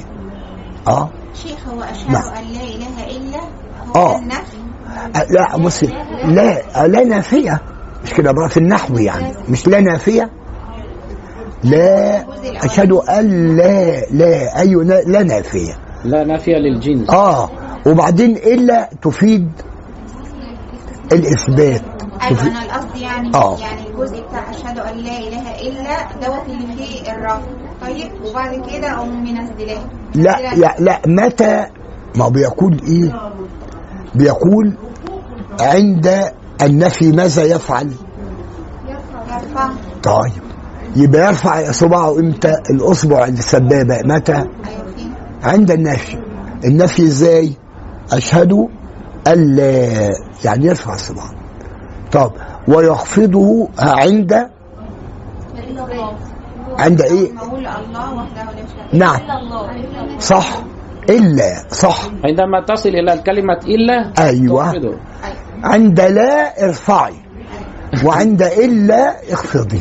آه. شيخ هو أشهد نعم. أن لا إله إلا آه. هو النفي. أه، لا بص لا لا نافية. مش كده بقى في النحو يعني. مش لا نافية؟ لا أشهد أن لا لا أيوة لا, لا نافية. لا نافية للجنس. آه وبعدين إلا تفيد الإثبات. تفيد أنا القصد يعني آه. يعني الجزء بتاع أشهد أن لا إله إلا دوت اللي فيه الرفع طيب وبعد كده أقوم منزلاه لا لا لا متى؟ ما بيقول إيه؟ بيقول عند النفي ماذا يفعل؟ يرفع طيب. يبقى يرفع اصبعه إمتى؟ الأصبع السبابة. متى؟ أيوه عند النفي. النفي إزاي؟ أشهد أن لا يعني يرفع اصبعه طب ويخفضه عند؟ عند إيه؟ نعم. صح. إلا صح. عندما تصل إلى الكلمة إلا أيوة. تخفضه. عند لا ارفعي. وعند إلا اخفضي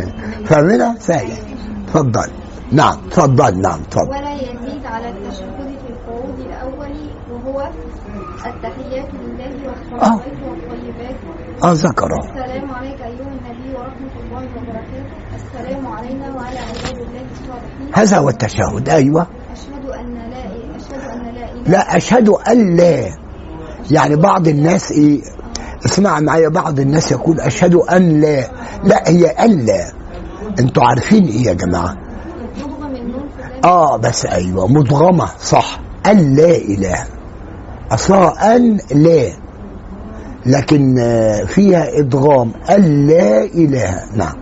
فاهمينها سهله اتفضل نعم اتفضل نعم اتفضل ولا يزيد على التشهد في القعود الأول وهو التحيات لله والصلوات والطيبات. آه ذكره. السلام عليك أيها النبي ورحمة الله وبركاته. السلام علينا وعلى عباد الله الصالحين. هذا هو التشهد. أيوه. أشهد أن لا أشهد أن لا إله لا أشهد أن لا. يعني بعض الناس إيه اسمع معايا بعض الناس يقول أشهد أن لا. لا هي أن لا. أنتوا عارفين إيه يا ذلك آه بس أيوه مدغمه صح. أن لا إله. أصلها أن لا. لكن آه، فيها ادغام أن لا إله. نعم.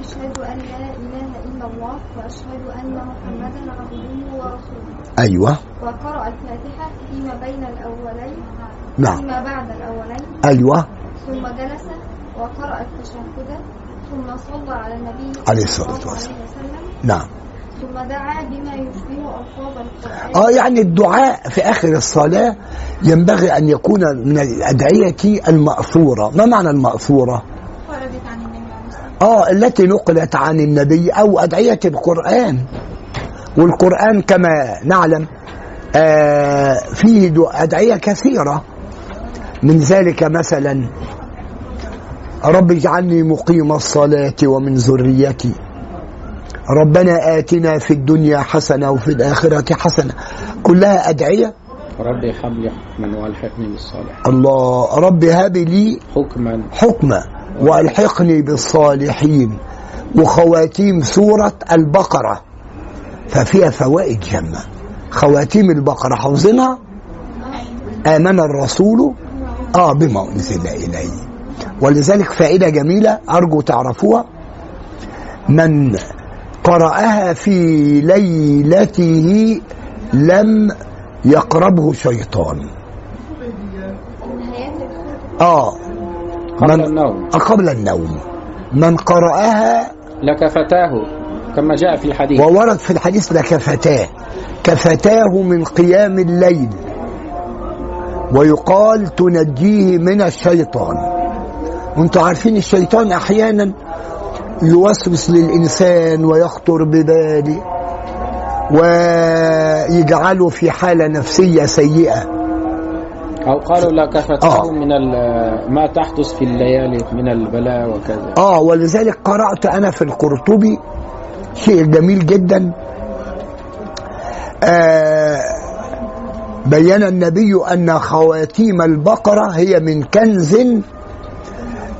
أشهد أن لا إله إلا الله وأشهد أن محمدا عبده ورسوله. أيوه. وقرأ الفاتحة فيما بين الأولين. نعم. فيما بعد الأولين. أيوه. ثم جلس وقرأ التشهد ثم صلى على النبي عليه الصلاة والسلام. نعم. ثم دعا بما يشبه ألفاظ القرآن. آه يعني الدعاء في آخر الصلاة ينبغي أن يكون من الأدعية المأثورة. ما معنى المأثورة؟ وردت عن النبي آه التي نقلت عن النبي أو أدعية القرآن. والقرآن كما نعلم آه فيه أدعية كثيرة. من ذلك مثلا رب اجعلني مقيم الصلاة ومن ذريتي. ربنا آتنا في الدنيا حسنة وفي الآخرة حسنة. كلها أدعية؟ ربي هب لي حكما والحقني بالصالح. الله رب هب لي حكما. حكما والحقني بالصالحين. وخواتيم سورة البقرة. ففيها فوائد جمة خواتيم البقرة حافظينها؟ آمن الرسول آه بما أنزل إليه. ولذلك فائدة جميلة أرجو تعرفوها. من قرأها في ليلته لم يقربه شيطان. آه قبل من- النوم. قبل النوم. من قرأها لكفتاه كما جاء في الحديث. وورد في الحديث لكفتاه. كفتاه من قيام الليل. ويقال تنجيه من الشيطان. وانتوا عارفين الشيطان أحيانا يوسوس للإنسان ويخطر بباله ويجعله في حالة نفسية سيئة. أو قالوا لكفتاه آه. من ما تحدث في الليالي من البلاء وكذا. آه ولذلك قرأت أنا في القرطبي شيء جميل جدا. آه بين النبي أن خواتيم البقرة هي من كنز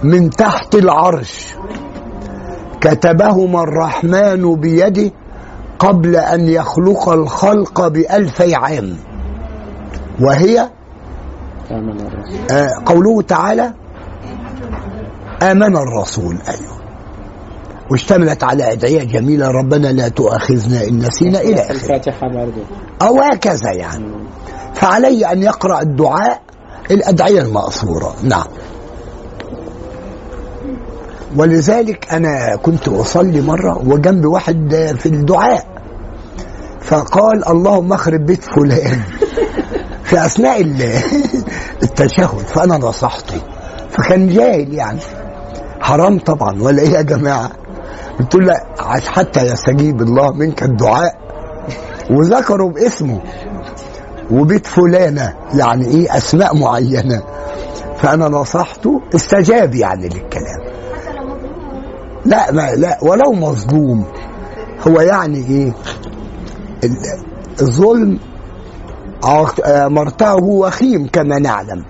من تحت العرش. كتبهما الرحمن بيده قبل أن يخلق الخلق بألفي عام. وهي؟ آه قوله تعالى آمن الرسول. أيوه. واشتملت على أدعية جميلة ربنا لا تؤاخذنا إن نسينا إلى آخره. الفاتحة برضه أو هكذا يعني. فعليه أن يقرأ الدعاء الأدعية المأثورة. نعم. ولذلك أنا كنت أصلي مرة وجنب واحد في الدعاء فقال اللهم اخرب بيت فلان في أثناء ال- التشهد فأنا نصحته. فكان جاهل يعني. حرام طبعا ولا إيه يا جماعة؟ قلت له حتى يستجيب الله منك الدعاء. وذكروا باسمه. وبيت فلانة يعني إيه أسماء معينة. فأنا نصحته استجاب يعني للكلام. لا ما لا ولو مظلوم. هو يعني إيه؟ ال- الظلم مرتعه وخيم كما نعلم.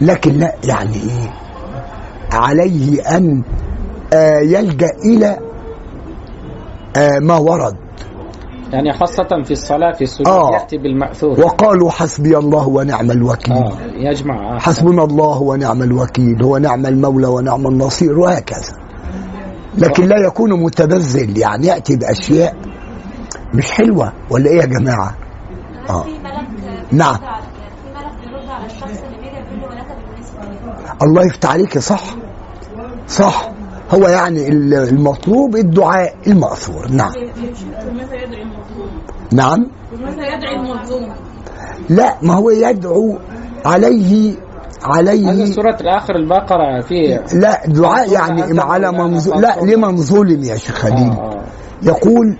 لكن لا يعني إيه؟ عليه أن آه، يلجأ إلى آه، ما ورد. يعني خاصة في الصلاة في السجود آه. يأتي بالمأثور وقالوا حسبي الله ونعم الوكيل آه يجمع آه. حسبنا الله ونعم الوكيل هو نعم المولى ونعم النصير وهكذا لكن لا يكون متبذل يعني يأتي بأشياء مش حلوة ولا إيه يا جماعة آه. في ملك نعم. الله يفتح عليك صح صح هو يعني ال- المطلوب الدعاء المأثور نعم؟ نعم يدعي المظلوم؟ لا ما هو يدعو عليه هذه عليه سورة آخر البقرة فيه لا دعاء يعني على منظور لا. لمن ظلم يا شيخ خليل آه، آه. يقول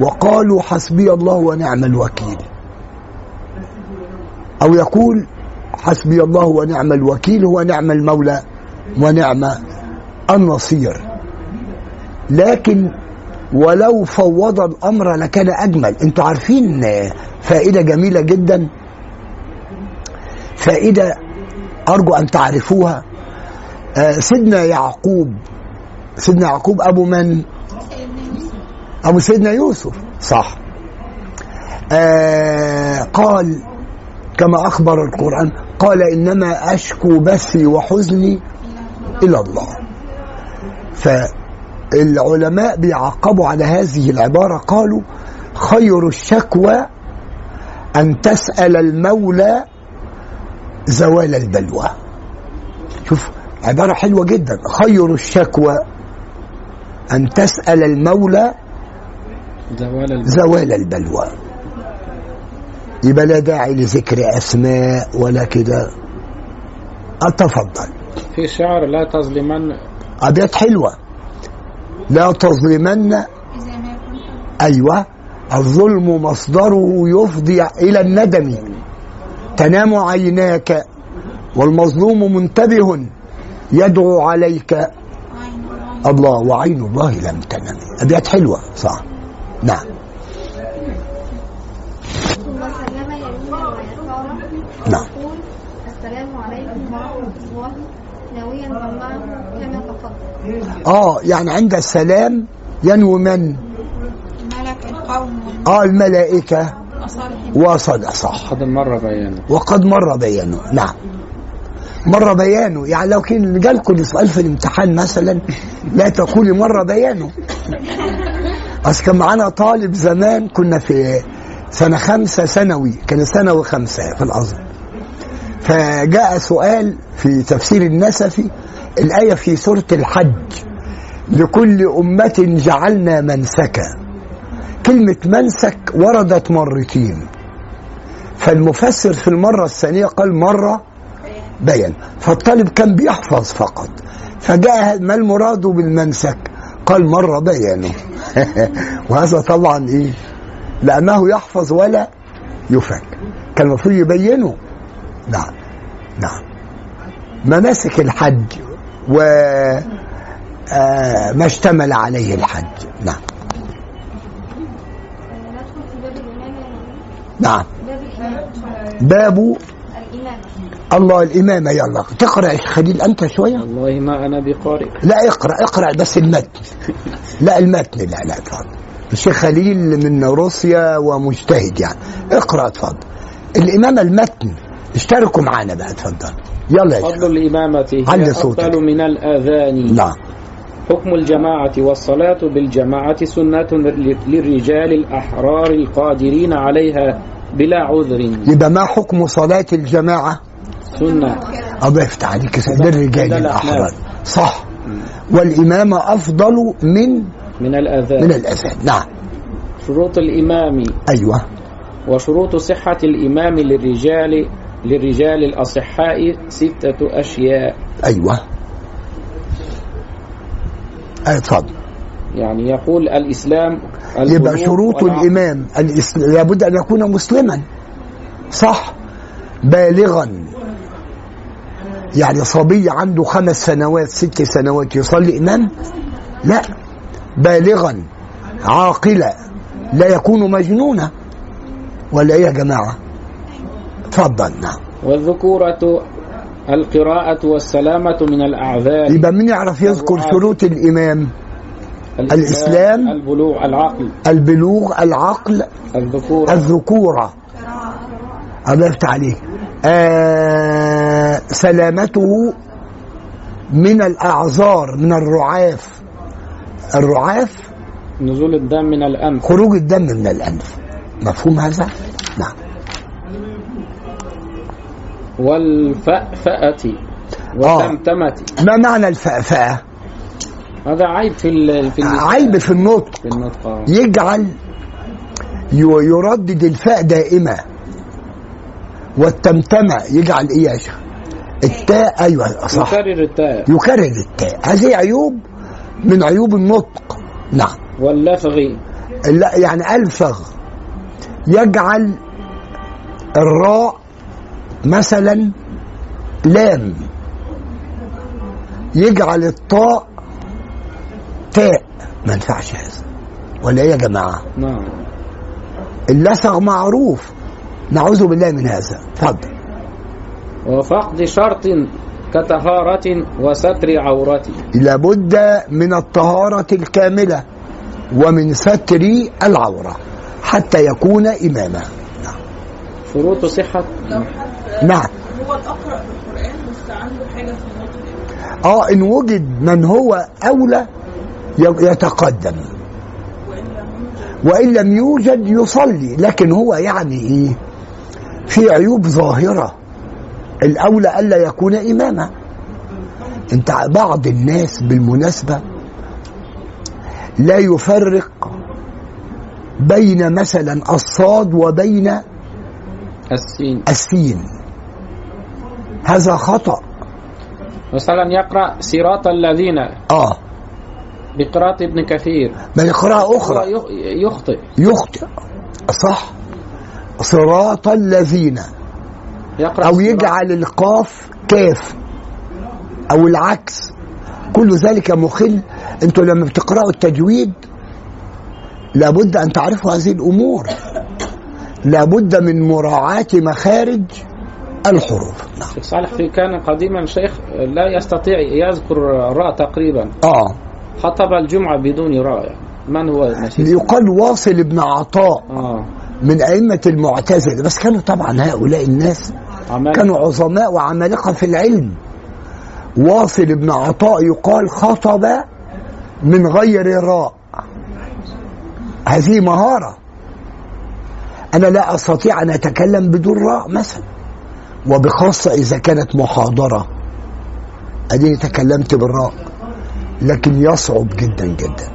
وقالوا حسبي الله ونعم الوكيل أو يقول حسبي الله ونعم الوكيل هو نعم المولى ونعم النصير. لكن ولو فوض الأمر لكان أجمل. أنتوا عارفين فائدة جميلة جدا؟ فائدة أرجو أن تعرفوها. آه، سيدنا يعقوب سيدنا يعقوب أبو من؟ أبو سيدنا يوسف. صح. آه قال كما أخبر القرآن قال إنما أشكو بثي وحزني إلى الله. فالعلماء بيعقبوا على هذه العبارة قالوا خير الشكوى أن تسأل المولى زوال البلوى. شوف عبارة حلوة جدا. خير الشكوى أن تسأل المولى زوال الب- زوال البلوى. يبقى لا داعي لذكر أسماء ولا كده. أتفضل. في شعر لا تظلمن أبيات حلوة. لا تظلمن. أيوة. الظلم مصدره يفضي إلى الندم. تنام عيناك والمظلوم منتبه يدعو عليك. عين الله. وعين الله لم تنم. أبيات حلوة. صح. نعم ثم سلم يمينا ويسارا نعم. يقول السلام عليكم ورحمة الله ناويا جمعه كما آه يعني عند السلام ينوي من؟ الملك القوم آه الملائكة. وصل صح. قد مر بيانه. وقد مر بيانه نعم. مر بيانه. يعني لو كان جالكم سؤال في الامتحان مثلا لا تقولي مر بيانه. أصل كان معانا طالب زمان كنا في سنة خمسة ثانوي كان ثانوي خمسة في الازهر فجاء سؤال في تفسير النسفي الآية في سورة الحج. لكل أمة جعلنا منسكا. كلمة منسك وردت مرتين. فالمفسر في المرة الثانية قال مرة بيان. فالطالب كان بيحفظ فقط. فجاء ما المراد بالمنسك؟ قال مرة بيانه وهذا طبعا إيه؟ لأنه يحفظ ولا يفك. كان المفروض يبينه. نعم. نعم. مناسك الحج. و آه، ما اشتمل عليه الحج. نعم. نعم. باب الله الإمامة يلا. تقرأ يا خليل أنت شوية. والله ما أنا بقارئ لا اقرأ اقرأ بس المتن. لا المتن. لا لا اتفضل الشيخ خليل من روسيا ومجتهد يعني. اقرأ اتفضل الإمامة المتن. اشتركوا معانا بقى اتفضل يلا فضل الإمامة هي. أفضل من الآذان. نعم. حكم الجماعة والصلاة بالجماعة سنة للرجال الأحرار القادرين عليها بلا عذر. يبقى ما حكم صلاة الجماعة؟ سنة. الله يفتح عليك. للرجال الأحرار. صح. والإمامة أفضل من من من الآذان الأذان. نعم. شروط الإمام. أيوه. وشروط صحة الإمام للرجال للرجال الأصحاء ستة أشياء. أيوه. أي اتفضل يعني يقول الإسلام يبقى شروط. الإمام لابد أن يكون مسلما. صح. بالغا. يعني صبي عنده خمس سنوات ست سنوات يصلي إمام لا. بالغا. عاقلا. لا يكون مجنونا. ولا إيه يا جماعة؟ تفضل نعم. والذكورة القراءة والسلامة من الأعذار. يبقى مين يعرف يذكر شروط الإمام الإسلام. البلوغ العقل. البلوغ العقل الذكورة. الذكورة. الله يفتح عليه آه سلامته من الأعذار من الرعاف. الرعاف؟ نزول الدم من الأنف. خروج الدم من الأنف. مفهوم هذا؟ نعم. والفأفأة والتمتمة. ما معنى الفأفأة؟ هذا عيب في ال في. عيب في النطق. في النطق آه. يجعل يردد الفاء دائمة. والتمتمة يجعل إيه يا شيخ؟ التاء أيوه صح. يكرر التاء. يكرر التاء. هذه عيوب؟ من عيوب النطق. نعم. واللفظ. لا يعني الفغ يجعل الراء مثلا لام يجعل الطاء تاء. ما ينفعش هذا ولا إيه يا جماعة؟ نعم. اللسغ معروف. نعوذ بالله من هذا. اتفضل وفقد شرط كطهارة وستر عورة لابد من الطهارة الكاملة ومن ستر العورة حتى يكون إماما. شروط صحة؟ نعم. هو الأقرأ بالقرآن بس عنده حاجة في النطق آه إن وجد من هو أولى ي- يتقدم. وإن لم يوجد يصلي لكن هو يعني إيه في عيوب ظاهرة. الأولى ألا يكون إماما. أنت بعض الناس بالمناسبة لا يفرق بين مثلا الصاد وبين السين. السين. هذا خطأ. مثلا يقرأ صراط الذين آه. بقراءة ابن كثير. بل أخرى. يخ- يخطئ. يخطئ. صح. صراط الذين. يقرأ أو صراط- يجعل القاف كاف. أو العكس. كل ذلك مخل. أنتوا لما بتقرأوا التجويد لابد أن تعرفوا هذه الأمور. لابد من مراعاة مخارج الحروف نعم. شيخ صالح في كان قديما شيخ لا يستطيع يذكر راء تقريبا. آه. خطب الجمعة بدون راء. من هو يقال واصل بن عطاء آه. من أئمة المعتزلة. بس كانوا طبعا هؤلاء الناس عمال كانوا عظماء وعمالقة في العلم. واصل بن عطاء يقال خطب من غير راء. هذه مهارة. أنا لا أستطيع أن أتكلم بدون راء مثلا. وبخاصة إذا كانت محاضرة. أديني تكلمت بالراء. لكن يصعب جدا جدا.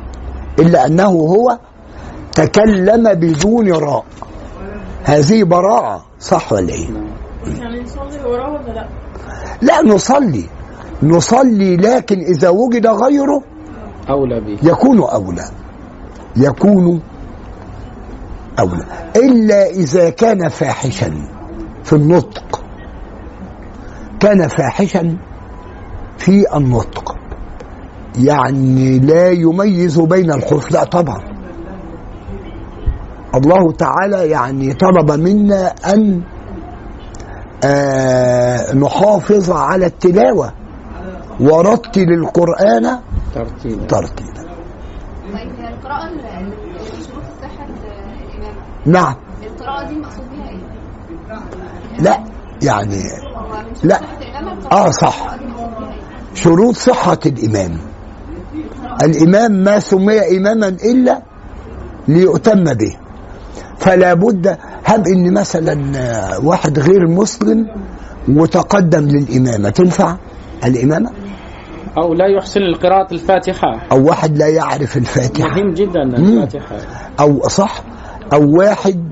إلا أنه هو تكلم بدون راء. هذه براعة صح ولا إيه؟ يعني نصلي وراه ولا لا؟ لا نصلي. نصلي لكن إذا وجد غيره أولى به. يكون أولى. يكون أولى. إلا إذا كان فاحشا في النطق. كان فاحشا في النطق. يعني لا يميز بين الحروف لا طبعا. الله تعالى يعني طلب منا أن آه نحافظ على التلاوة ورتل القرآن ترتيبا ترتيلا. طيب هي القراءة ال- ال- شروط صحة الإمامة نعم. القراءة دي مقصود بيها إيه؟ لا يعني لا. آه، صح. شروط صحة الإمام. الإمام ما سمي إماما إلا ليؤتم به. فلا بد هب إن مثلا آه، واحد غير مسلم وتقدم للإمامة. تنفع الإمامة؟ أو لا يحسن القراءة الفاتحة. أو واحد لا يعرف الفاتحة. مهم جدا الفاتحة. أو صح. أو واحد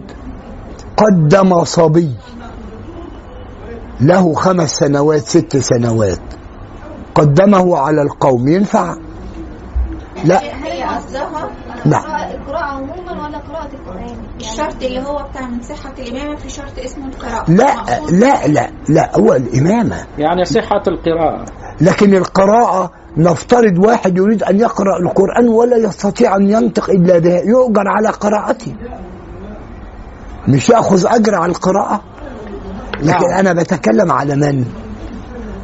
قدم صبي له خمس سنوات ست سنوات. قدمه على القوم. ينفع؟ لا. هي قصدها؟ نعم. القراءة عموما ولا قراءة القرآن؟ الشرط اللي هو بتاع من صحة الإمامة في شرط اسمه القراءة. لا لا لا لا هو الإمامة. يعني صحة القراءة. لكن القراءة نفترض واحد يريد أن يقرأ القرآن ولا يستطيع أن ينطق إلا به يؤجر على قراءته. مش يأخذ أجر على القراءة؟ لكن نعم. أنا بتكلم على من؟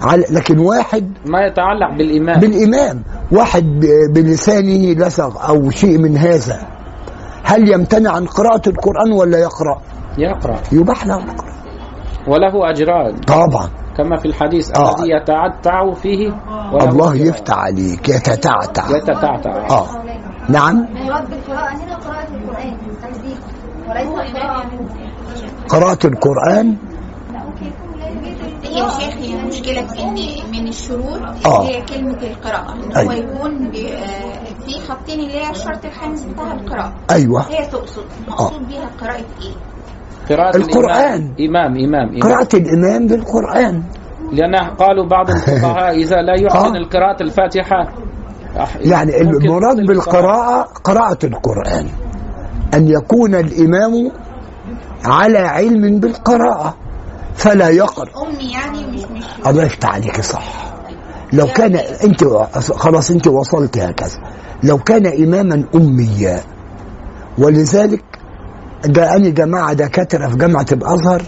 على لكن واحد ما يتعلق بالإمام. بالإمام. واحد بلسانه لسغ أو شيء من هذا. هل يمتنع عن قراءة القرآن ولا يقرأ؟ يقرأ. يباح له القراءة وله أجران. طبعا. كما في الحديث آه. الذي يتعتع فيه الله. يفتح عليك يتتعتع. يتتعتع. آه. نعم المراد بالقراءة هنا قراءة القرآن قراءة القرآن لا ممكن يكون لا يوجد يا شيخ هي مشكلة في إن من الشروط آه. هي كلمة القراءة إن هو أيوة. يكون ب- آه، في حاطين اللي هي الشرط الخامس بتاع القراءة أيوه هي تقصد مقصود بيها قراءة إيه؟ قراءة القرآن. إمام إمام إمام. قراءة الإمام بالقرآن لأن قالوا بعض الفقهاء إذا لا يحسن آه. القراءة الفاتحة يعني المراد بالقراءة قراءة القرآن أن يكون الإمام على علم بالقراءة فلا يقرأ. أمي يعني مش مش الله يفتح عليك صح. لو كان أنت خلاص أنت وصلت هكذا. لو كان إماما أميا ولذلك جاءني جماعة دكاترة في جامعة الأزهر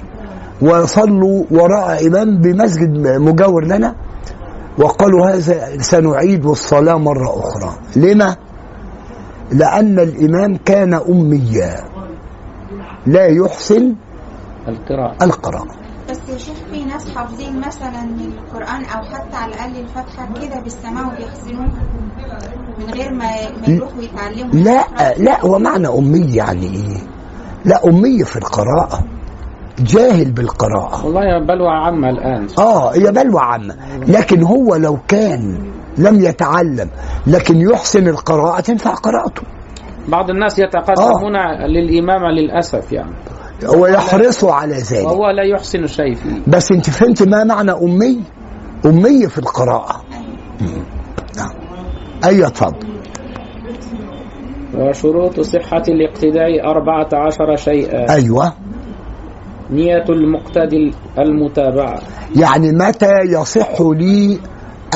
وصلوا وراء إمام بمسجد مجاور لنا وقالوا هذا سنعيد الصلاة مرة أخرى. لما؟ لأن الإمام كان أميا. لا يحسن القراءة. القراءة. بس يا شيخ في ناس حافظين مثلا القرآن أو حتى على الأقل الفاتحة كده بالسماع وبيحسنوها من غير ما يروحوا يتعلموا. لا لا ومعنى أمي يعني إيه؟ لا أمي في القراءة جاهل بالقراءة. والله بلوى عامة الآن. آه هي بلوى عامة. لكن هو لو كان لم يتعلم لكن يحسن القراءة تنفع قراءته بعض الناس يتقدمون للإمامة للأسف يعني. ويحرصوا على ذلك. وهو لا يحسن شيء فيه. بس انت فهمت ما معنى أمي؟ أمي في القراءة. نعم. أيوة اتفضل وشروط صحة الاقتداء أربعة عشر شيئا. أيوة. نية المقتدي المتابعة. يعني متى يصح لي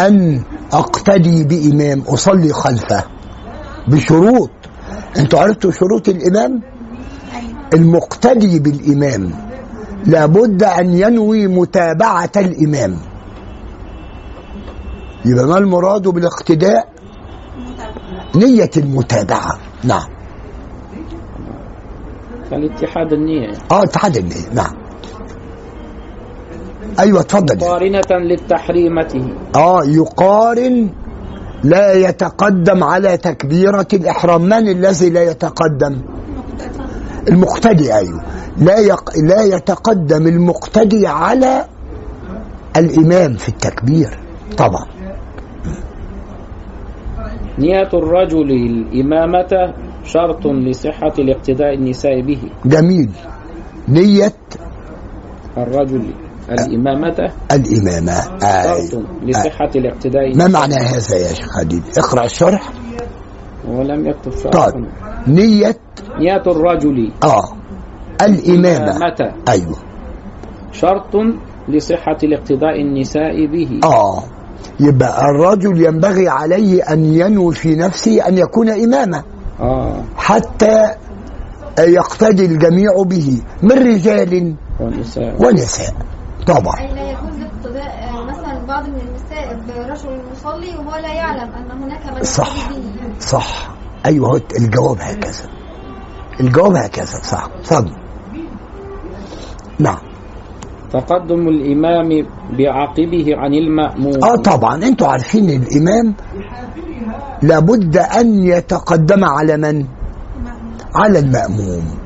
أن أقتدي بإمام أصلي خلفه بشروط. أنتوا عرفتوا شروط الإمام؟ المقتدي بالإمام. لابد أن ينوي متابعة الإمام. يبقى ما المراد بالاقتداء؟ نية المتابعة. نعم. فالاتحاد النية. آه اتحاد النية. نعم. أيوه اتفضل قارنة للتحريمته آه يقارن لا يتقدم على تكبيرة الإحرام. من الذي لا يتقدم؟ المقتدي أيوه. لا يق... لا يتقدم المقتدي على الإمام في التكبير. طبعا. نية الرجل الإمامة شرط لصحة الاقتداء النساء به. جميل. نية الرجل. الإمامة الإمامة آي. شرط لصحة الاقتداء. ما معنى هذا يا شيخ خالد اقرأ الشرح. ولم يكتب شرط طيب. نية. نية الرجل. آه. الإمامة. الإمامة. أيوه. شرط لصحة الاقتداء النساء به. آه. يبقى الرجل ينبغي عليه أن ينوي في نفسه أن يكون إماما آه. حتى يقتدي الجميع به من رجال والنساء ونساء. طبعا أي لا يجوز الاقتداء آه، مثلا بعض من النساء برجل يصلي وهو لا يعلم أن هناك من صح صح. أيوه الجواب هكذا. الجواب هكذا صح. اتفضل نعم. تقدم الإمام بعقبه عن المأموم. آه طبعا. أنتوا عارفين الإمام لابد أن يتقدم على من؟ على المأموم.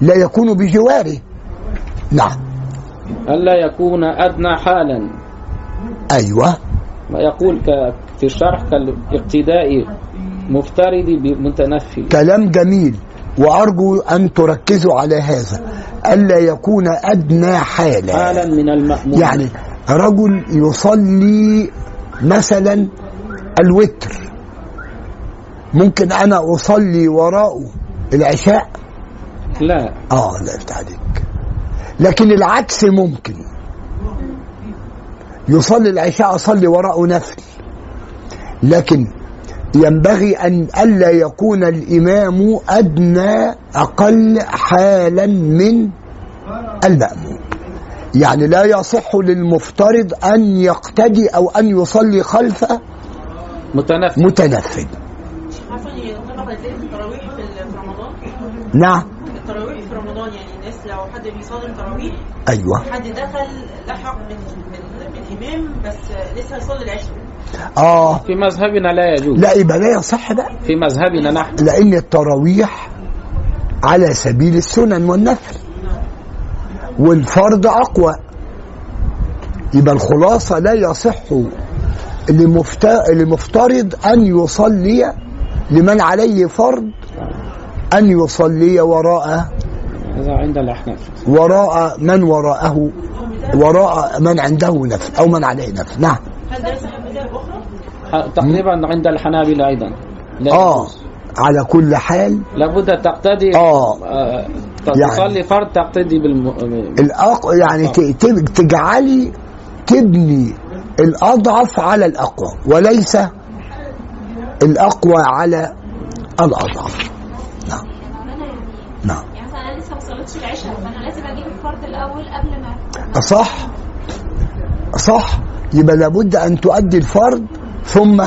لا يكون بجواره. نعم. ألا يكون أدنى حالا. ويقول ك- في الشرح كالاقتداء مفترض بمتنفل كلام جميل. وأرجو أن تركزوا على هذا. ألا يكون أدنى حالا. حالا من المأموم يعني رجل يصلي مثلا الوتر. ممكن أنا أصلي وراءه العشاء؟ لا. آه لا عليك لكن العكس ممكن. يصلي العشاء أصلي وراءه نفل لكن ينبغي أن ألا يكون الإمام أدنى أقل حالا من المأموم. يعني لا يصح للمفترض أن يقتدي أو أن يصلي خلف متنفل متنفل عارفه ان طبقا زي التراويح في في رمضان نعم التراويح بيصلي التراويح؟ أيوه. حد دخل لحق من من الإمام بس لسه هيصلي العشاء. آه. في مذهبنا لا يجوز. لا يبقى لا يصح بقى. في مذهبنا نحن. لأن التراويح على سبيل السنن والنفل. والفرض أقوى. يبقى الخلاصة لا يصح لمفت- لمفترض أن يصلي لمن عليه فرض أن يصلي وراء هذا عند الأحناف وراء من وراءه وراء من عنده نفل أو من عليه نفل نعم هل؟ ح- تقريبا عند الحنابلة أيضا لا آه يجوز. على كل حال لابد تقتدي آه. آه، يعني- تصلي فرض تقتدي بالم... الأق... يعني. ت- تجعلي تبني الأضعف على الأقوى وليس الأقوى على الأضعف نعم نعم يعني مثلا أنا لسه ما صليتش العشاء فانا لازم أجيب الفرض الأول قبل ما صح صح يبقى لابد أن تؤدي الفرض ثم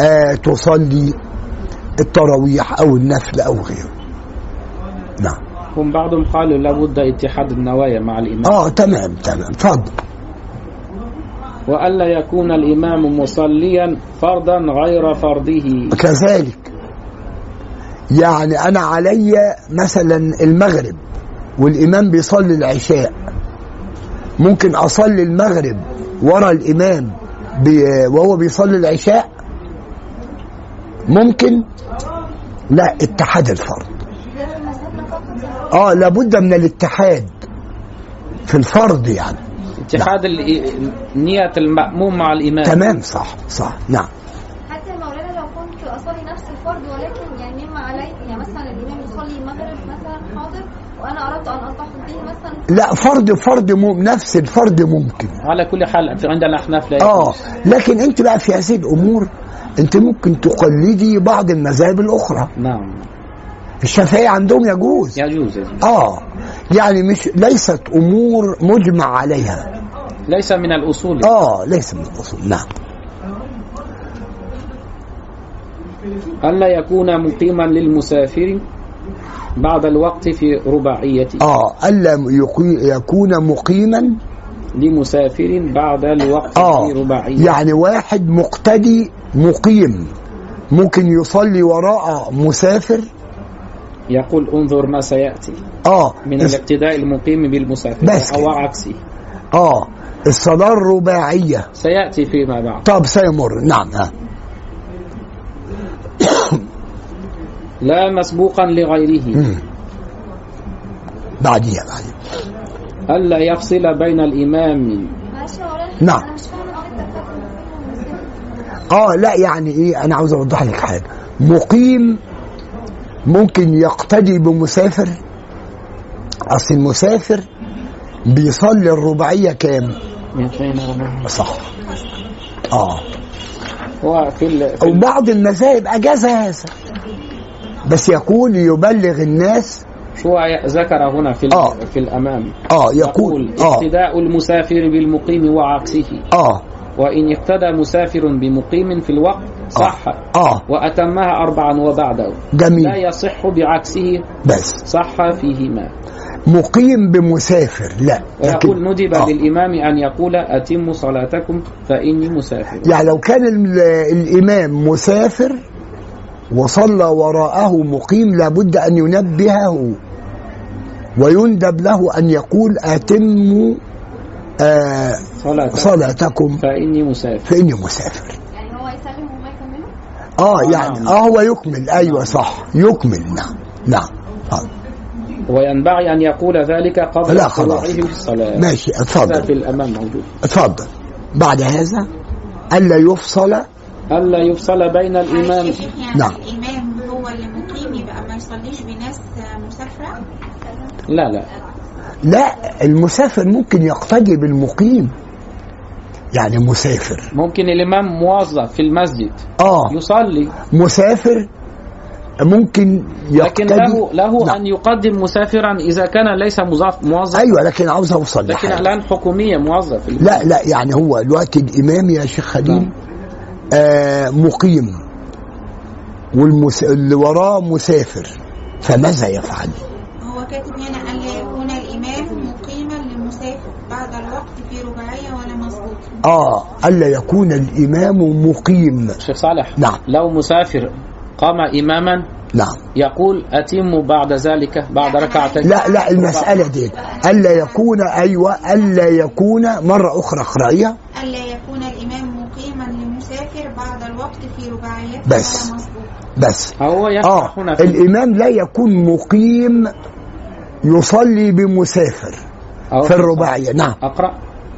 آه تصلي التراويح أو النفل أو غيره. نعم. هم بعضهم قالوا لابد اتحاد النوايا مع الإمام. آه تمام تمام. اتفضل وألا يكون الإمام مصليا فرضا غير فرضه. كذلك. يعني أنا علي مثلا المغرب. والإمام بيصلي العشاء. ممكن أصلي المغرب ورا الإمام بي وهو بيصلي العشاء؟ ممكن؟ لا اتحاد الفرض آه لابد من الاتحاد في الفرض يعني. اتحاد نية المأموم مع الإمام. تمام صح صح نعم حتى مولانا لو كنت اصلي نفس الفرض ولكن يعني مما علي يعني مثلا الامام يصلي المغرب مثلا حاضر وأنا أردت أن ألتحق به مثلا؟ لا فرض فرض مم نفس الفرض ممكن. على كل حال في عند الأحناف لا آه لكن أنت بقى في هذه الأمور أنت ممكن تقلدي بعض المذاهب الأخرى. نعم. الشافعية عندهم يجوز. يجوز. آه يعني مش ليست أمور مجمع عليها. ليس من الأصول. آه ليس من الأصول. نعم. ألا يكون مقيما للمسافر؟ بعد الوقت في رباعيته آه الا يقي- يكون مقيما. لمسافر بعد الوقت آه في رباعيته يعني واحد مقتدي مقيم. ممكن يصلي وراء مسافر. يقول انظر ما سيأتي. آه من الاقتداء المقيم بالمسافر. بس. أو. عكسه آه الصلاة الرباعية. سيأتي فيما بعد. طب سيمر. نعم ها. لا مسبوقا لغيره. بعديها بعديها. ألا يفصل بين الإمام. نعم. آه لا يعني إيه أنا عاوز أوضح لك حاجة. مقيم ممكن يقتدي بمسافر. أصل المسافر بيصلي الرباعية كام؟ 204 صح. آه. هو في ال... في ال... وبعض المذاهب اجاز هذا. بس يقول يبلغ الناس هو ذكر هنا في. آه. في الأمام. آه يقول يقول آه. اقتداء المسافر بالمقيم وعكسه. آه. وإن اقتدى مسافر بمقيم في الوقت صح. آه. وأتمها أربعا وبعده. لا جميل يصح بعكسه. بس. صح فيهما. مقيم بمسافر لا. ويقول ندب آه. للإمام أن يقول أتموا صلاتكم فإني مسافر. يعني لو كان ال- الإمام مسافر وصلى وراءه مقيم لابد أن ينبهه ويندب له أن يقول أتموا آه صلاتكم. صلاتكم. فإني مسافر. فإني مسافر. يعني هو يسلم وما يكمله؟ آه آه، يعني نعم. آه هو يكمل. أيوة صح. يكمل. نعم. نعم. آه. وينبغي أن يقول ذلك قبل لا، خلاص. الصلاة. ماشي. اتفضل. في الأمام موجود. اتفضل. بعد هذا ألا يفصل ألا يفصل بين الإمام يعني نعم. الإمام هو اللي مقيم يبقى ما يصليش بناس مسافرة؟ لا لا. لا المسافر ممكن يقتدي بالمقيم. يعني مسافر. ممكن الإمام موظف في المسجد آه. يصلي. مسافر ممكن لكن يقتدي. له له نعم. أن يقدم مسافرا إذا كان ليس موظف أيوه لكن عاوز أوصل لكن لحاجة. الآن حكومية موظف. لا لا يعني هو الوقت الإمام يا شيخ خليل نعم. آه مقيم. والمس... اللي وراه مسافر. فماذا يفعل؟ هو كاتب هنا ألا يكون الإمام مقيما للمسافر. بعد الوقت في رباعية آه الا يكون الإمام مقيم. شيخ صالح نعم. لو مسافر قام إماما نعم. يقول أتم بعد ذلك بعد ركعتين. لا لا المسألة دي. ألا يكون أيوة ألا يكون مرة أخرى اقرأيها ألا يكون الإمام بعد الوقت في رباعية. بس. بس. هو آه يشرح هنا الإمام لا يكون مقيم يصلي بمسافر أو في الرباعية. نعم. أقرأ.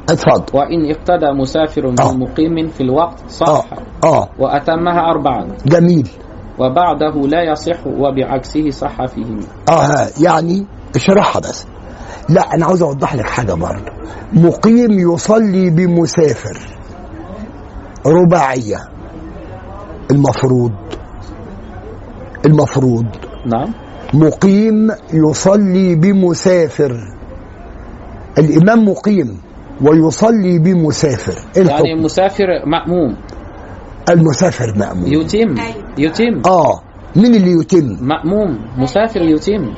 اتفضل. وإن اقتدى مسافر آه. بمقيم في الوقت صح. آه وأتمها أربعا. جميل. وبعده لا يصح وبعكسه صح فيهما. آه يعني اشرحها بس. لا أنا عاوز أوضح لك حاجة برضه. مقيم يصلي بمسافر. رباعية. المفروض. المفروض. نعم. مقيم يصلي بمسافر. الإمام مقيم ويصلي بمسافر. إيه يعني الحكم مسافر مأموم. المسافر مأموم. يتم. يتم. آه. مين اللي يتم؟ مأموم. مسافر يتم.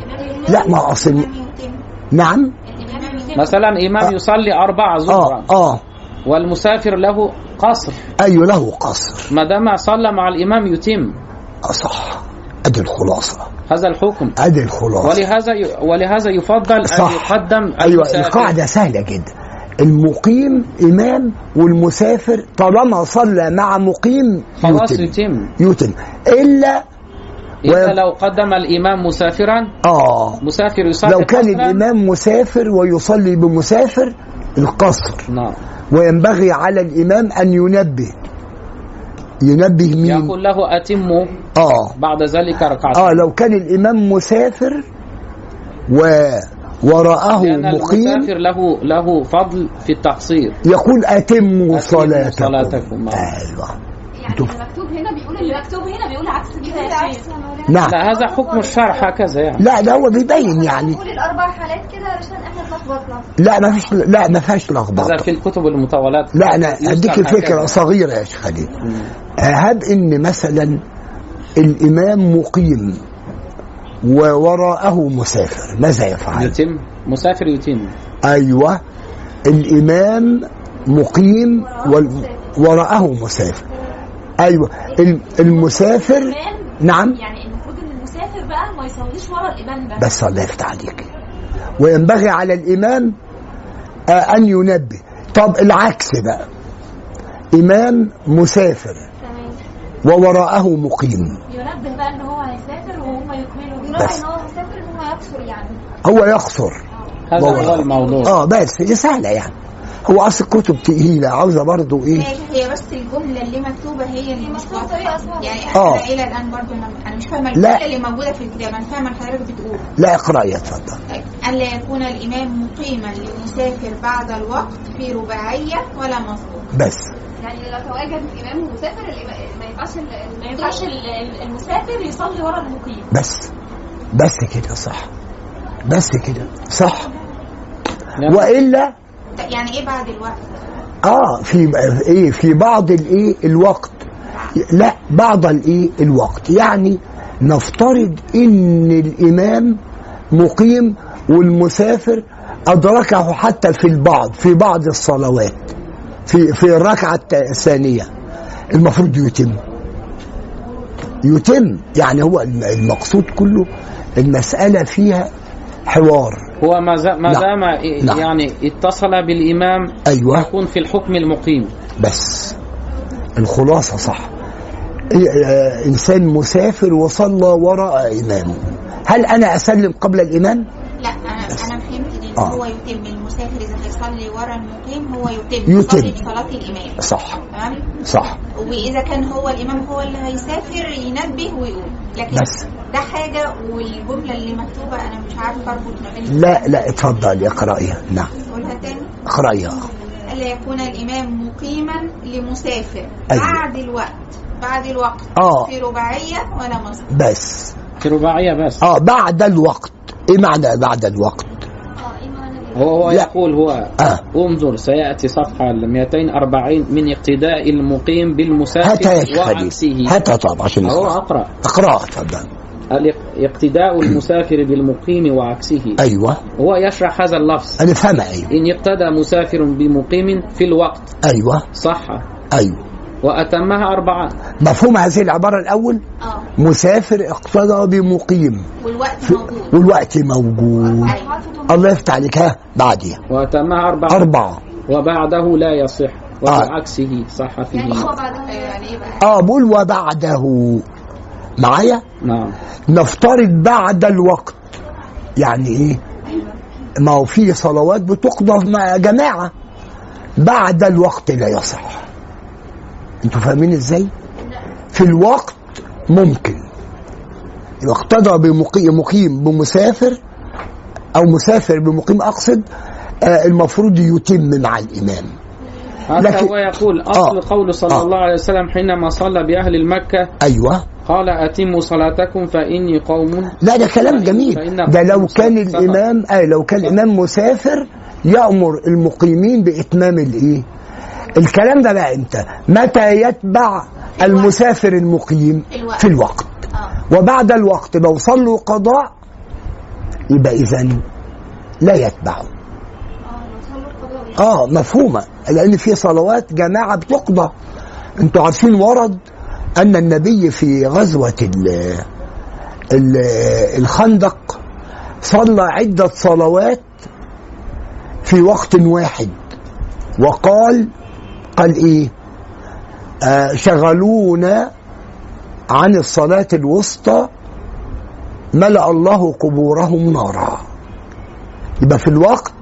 لا ما أصل. الإمام يتم. نعم. الإمام مثلا إمام آه. يصلي أربعة آه. ظهرا. آه. والمسافر له قصر. أيوه له قصر؟ ما دام صلى مع الإمام يتم. آه، صح أدي الخلاصة. هذا الحكم. أدي الخلاصة. ولهذا. ولهذا يفضل أن صح. يقدم أيوه المسافر. القاعدة سهلة جدا. المقيم إمام والمسافر طالما صلى مع مقيم خلاص يتم. يتم. إلا إذا و- لو قدم الإمام مسافرا آه. مسافر يصلي لو كان قصراً. الإمام مسافر ويصلي بمسافر القصر. نعم. وينبغي على الإمام أن ينبه. ينبه مين؟ يقول له أتم آه. بعد ذلك ركعتين. آه لو كان الإمام مسافر و وراءه مقيم المسافر له له فضل في التقصير يقول أتموا صلاتكم. صلاتكم. أيوه. يعني شوف. المكتوب هنا بيقول اللي مكتوب هنا بيقول عكس كده يا شيخ. نعم. لا هذا حكم الشرع هكذا يعني. لا ده هو بيبين يعني. نقول الأربع حالات كده علشان إحنا اتلخبطنا لا ما فيش لا ما فيهاش هذا لخبطه في الكتب المطولات لا أنا أديك. فكره صغيرة يا شيخ خليل. هب إن مثلا الإمام مقيم ووراءه مسافر ماذا يفعل؟ يتم. مسافر يتم. أيوه. الإمام مقيم وراءه مسافر. أيوه. الم- المسافر نعم. يعني المفروض إن المسافر بقى ما يصليش ورا الامام ده بس الله يفتح عليك. وينبغي على الامام آه، أن ينبه. طب العكس بقى. امام مسافر. تمام. ووراءه مقيم. ينبه بقى إن هو هيسافر وهم يكملوا بس. إن هو مسافر إن هو يقصر يعني. هو يقصر. هذا. هو الموضوع. آه بس. دي سهله يعني. هو أصل الكتب تقيلة عاوزة برضو إيه؟ ماشي هي بس الجملة اللي مكتوبة هي اللي مش صعبة. يعني آه. أنا إلى الآن برضو أنا أنا مش فاهمة لا. الجملة اللي موجودة في الكتاب أنا فاهمة اللي حضرتك بتقول. لا اقرا يا اتفضل. طيب ألا يكون الإمام مقيما للمسافر بعد الوقت في رباعية ولا مسبوق بس. يعني لو تواجد الإمام ومسافر الإمام- ما ينفعش ما ينفعش ال- المسافر يصلي ورا المقيم. بس. بس كده صح. بس كده صح. يعني وإلا طيب يعني إيه بعد الوقت؟ آه في إيه في بعض الإيه الوقت. لا بعض الإيه الوقت. يعني نفترض إن الإمام مقيم والمسافر أدركه حتى في البعض في بعض الصلوات في في الركعة الثانية. المفروض يتم. يتم. يعني هو المقصود كله المسألة فيها حوار هو ما ما نعم. دام ي- نعم. يعني اتصل بالإمام أيوه يكون في الحكم المقيم بس الخلاصة صح إيه، آه، إنسان مسافر وصلى وراء إمامه هل أنا أسلم قبل الإمام؟ لا أنا أنا فهمت إن آه. هو يتم إذا هيصلي ورا المقيم هو يتم يتم. يصلي بصلاة الإمام. صح. تمام؟ صح. وإذا كان هو الإمام هو اللي هيسافر ينبه ويقول لكن بس. ده حاجة والجملة اللي مكتوبة أنا مش عارفة أربط ما بين لا لا اتفضل اقرأيها. نعم. قولها تاني. اقرأيها. الا يكون الإمام مقيما لمسافر. أيوة. بعد الوقت. بعد الوقت. آه. في رباعية ولا مصر؟ بس. في رباعية بس. آه بعد الوقت. إيه معنى بعد الوقت؟ هو هو لا. يقول هو آه. انظر سيأتي صفحة 240 من اقتداء المقيم بالمسافر شيخ وعكسه. خليل هاتها طب عشان هو نسمع. أقرأ. اقرأها اتفضل الاقتداء المسافر بالمقيم وعكسه. أيوه. هو يشرح هذا اللفظ. أنا فاهمه أيوه. إن اقتدى مسافر بمقيم في الوقت. أيوه. صح. أيوه. وأتمها أربعة. مفهوم هذه العبارة الأول؟ آه. مسافر اقتدى بمقيم. والوقت موجود. والوقت موجود. الله يفتح عليك. ها بعديها. وأتمها أربعة. أربعة. وبعده لا يصح. وبعكسه صح فيه يعني هو أيوه يعني إيه بقى؟ آه بقول وبعده. معايا؟ نعم. نفترض بعد الوقت. يعني إيه؟ ما هو في صلوات بتقضى مع جماعة. بعد الوقت لا يصح. أنتوا فاهمين إزاي في الوقت ممكن يقتضى بمقيم مقيم بمسافر أو مسافر بمقيم اقصد آه المفروض يتم مع الامام لكن- هو يقول أصل آه. قول صلى آه. الله عليه وسلم حينما صلى بأهل المكة أيوه قال أتموا صلاتكم فإني قوم لا ده كلام جميل ده لو كان. الامام آه لو كان الإمام مسافر يأمر المقيمين بإتمام الإيه الكلام ده بقى إمتى متى يتبع المسافر المقيم. في الوقت. آه. وبعد الوقت لو صلوا قضاء يبقى اذا لا يتبعوا آه آه مفهومة. لأن في صلوات جماعة بتقضى. أنتوا عارفين ورد أن النبي في غزوة ال ال الخندق صلى عدة صلوات في وقت واحد. وقال قال إيه؟ آه شغلونا عن الصلاة الوسطى ملأ الله قبورهم نارا. يبقى في الوقت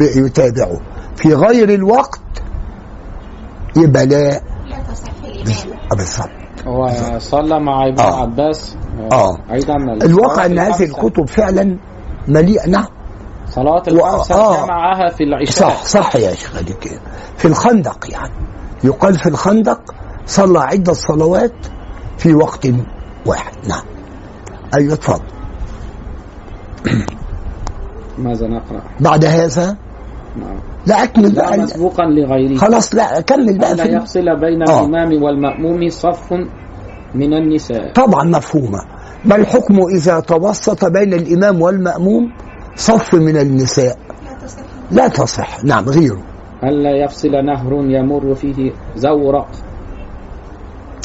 يتابعه. في غير الوقت يبقى لا. لا تصح الامام بالظبط هو صلى مع ابن آه. عباس آه. أيضا الواقع إن هذه الكتب فعلا مليئة. نعم. صلاة الخمسة آه. جمعها في العشاء. صح صح يا شيخ في الخندق يعني. يقال في الخندق صلى عدة صلوات في وقت واحد. نعم. أيوه اتفضل ماذا نقرأ؟ بعد هذا؟ نعم. لا أكمل. لا بقى مسبوقا لغيره خلاص لا كمل بقى في يفصل بين آه. الإمام والمأموم صف من النساء. طبعا مفهومة. ما الحكم إذا توسط بين الإمام والمأموم؟ صف من النساء. لا تصح. نعم غيره. ألا يفصل نهر يمر فيه زورق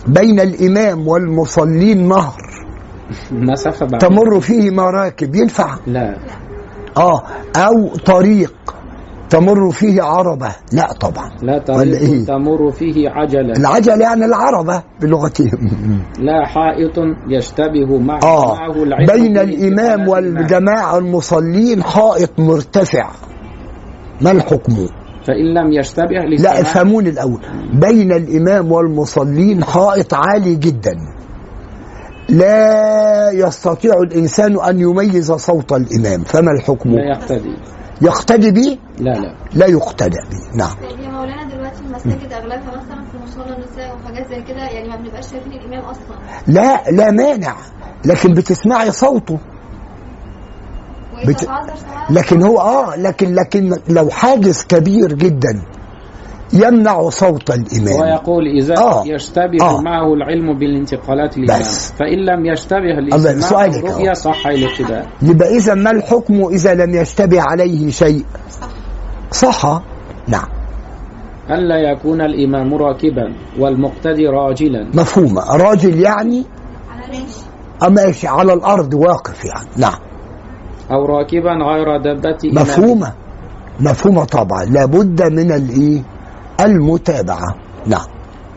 بين الإمام والمصلين نهر. مسافة تمر فيه مراكب. ينفع؟ لا. آه أو طريق. تمر فيه عربة؟ لا طبعا. لا ولا إيه؟ تمر فيه عجلة. العجل يعني العربة بلغتهم. لا حائط يشتبه مع آه. معه بين الإمام. والجماعة المصلين حائط مرتفع. ما الحكم؟ فإن لم يشتبه لا افهموني الأول. بين الإمام والمصلين حائط عالي جدا. لا يستطيع الإنسان أن يميز صوت الإمام. فما الحكم؟ لا يقتدي. يقتدي به لا لا. لا يقتدى به نعم. يا مولانا دلوقتي المساجد أغلبها مثلا في مصلى النساء وحاجات زي كده يعني ما بنبقاش شايفين الامام أصلا. لا لا مانع لكن بتسمعي صوته. بت- لكن هو آه لكن لكن لو حاجز كبير جدا يمنع صوت الامام ويقول إذا آه. يشتبه آه. معه العلم بالانتقالات الإمام بس. فإن لم يشتبه الرؤيا أهو. صح الابتداء يبقى إذا ما الحكم إذا لم يشتبه عليه شيء؟ صح. نعم. ألا يكون الإمام راكبا والمقتدي راجلا. مفهومة راجل يعني؟ على ماشي ماشي على الأرض واقف يعني. نعم. أو راكبا غير إمام مفهومة. مفهومة طبعا. لابد من الإيه المتابعة. نعم.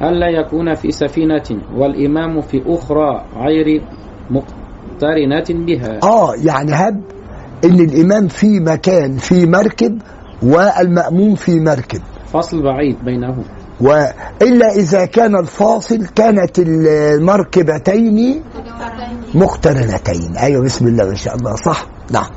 ألا يكون في سفينة والإمام في أخرى غير مقترنة بها. آه يعني هب إن الإمام في مكان في مركب والمأموم في مركب. فصل بعيد بينهم. وإلا إذا كان الفاصل كانت المركبتين مقترنتين. أيوة بسم الله ما شاء الله. صح؟ نعم.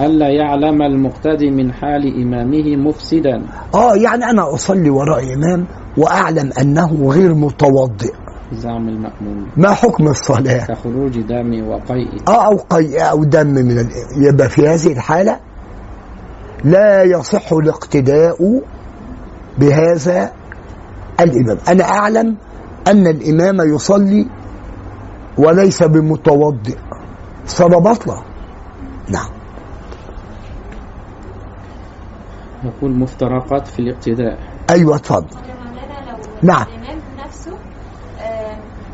ألا يعلم المقتدي من حال إمامه مفسدا. آه يعني أنا أصلي وراء إمام وأعلم أنه غير متوضئ. زعم المأموم ما حكم الصلاة؟ كخروج دم وقيء. آه أو قيء أو دم من ال... يبقى في هذه الحالة لا يصح الاقتداء بهذا الإمام. أنا أعلم أن الإمام يصلي وليس بمتوضئ. صلاة بطلة نعم. نقول مفترقات في الاقتداء. أيوة اتفضل نعم. الإمام نفسه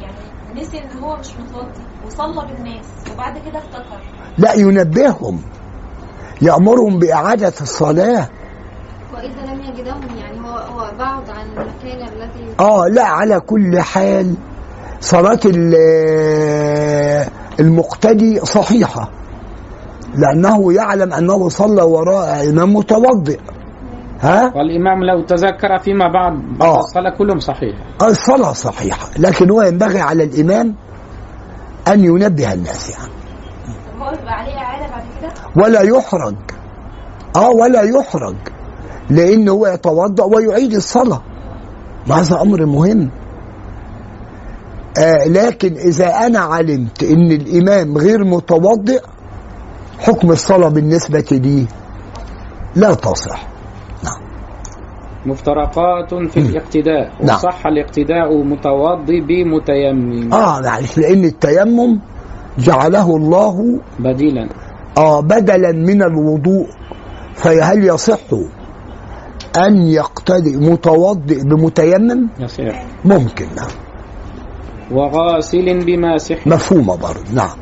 يعني نسي إن هو مش متوضي وصلى بالناس وبعد كده افتكر. لا ينبههم. يأمرهم بإعادة الصلاة. وإذا لم يجدهم يعني هو هو بعد عن المكان الذي آه لا على كل حال صلاة ال- المقتدي صحيحة لأنه يعلم أنه صلى وراء إمام متوضئ. ها؟ والإمام لو تذكر فيما بعد آه. الصلاة كلهم صحيح. الصلاة صحيحة لكن هو ينبغي على الإمام أن ينبه الناس يعني. ولا يحرج. آه ولا يحرج لأن هو يتوضأ ويعيد الصلاة. وهذا أمر مهم. آه لكن إذا أنا علمت أن الإمام غير متوضئ حكم الصلاة بالنسبة لي لا تصح. مفترقات في الاقتداء نعم. وصح الاقتداء متوضي بمتيمم. آه معلش لأن التيمم جعله الله بديلا. آه بدلا من الوضوء. فهل يصح أن يقتدي متوضئ بمتيمم؟ يصير ممكن نعم. وغاسل بماسح مفهومة برضه نعم.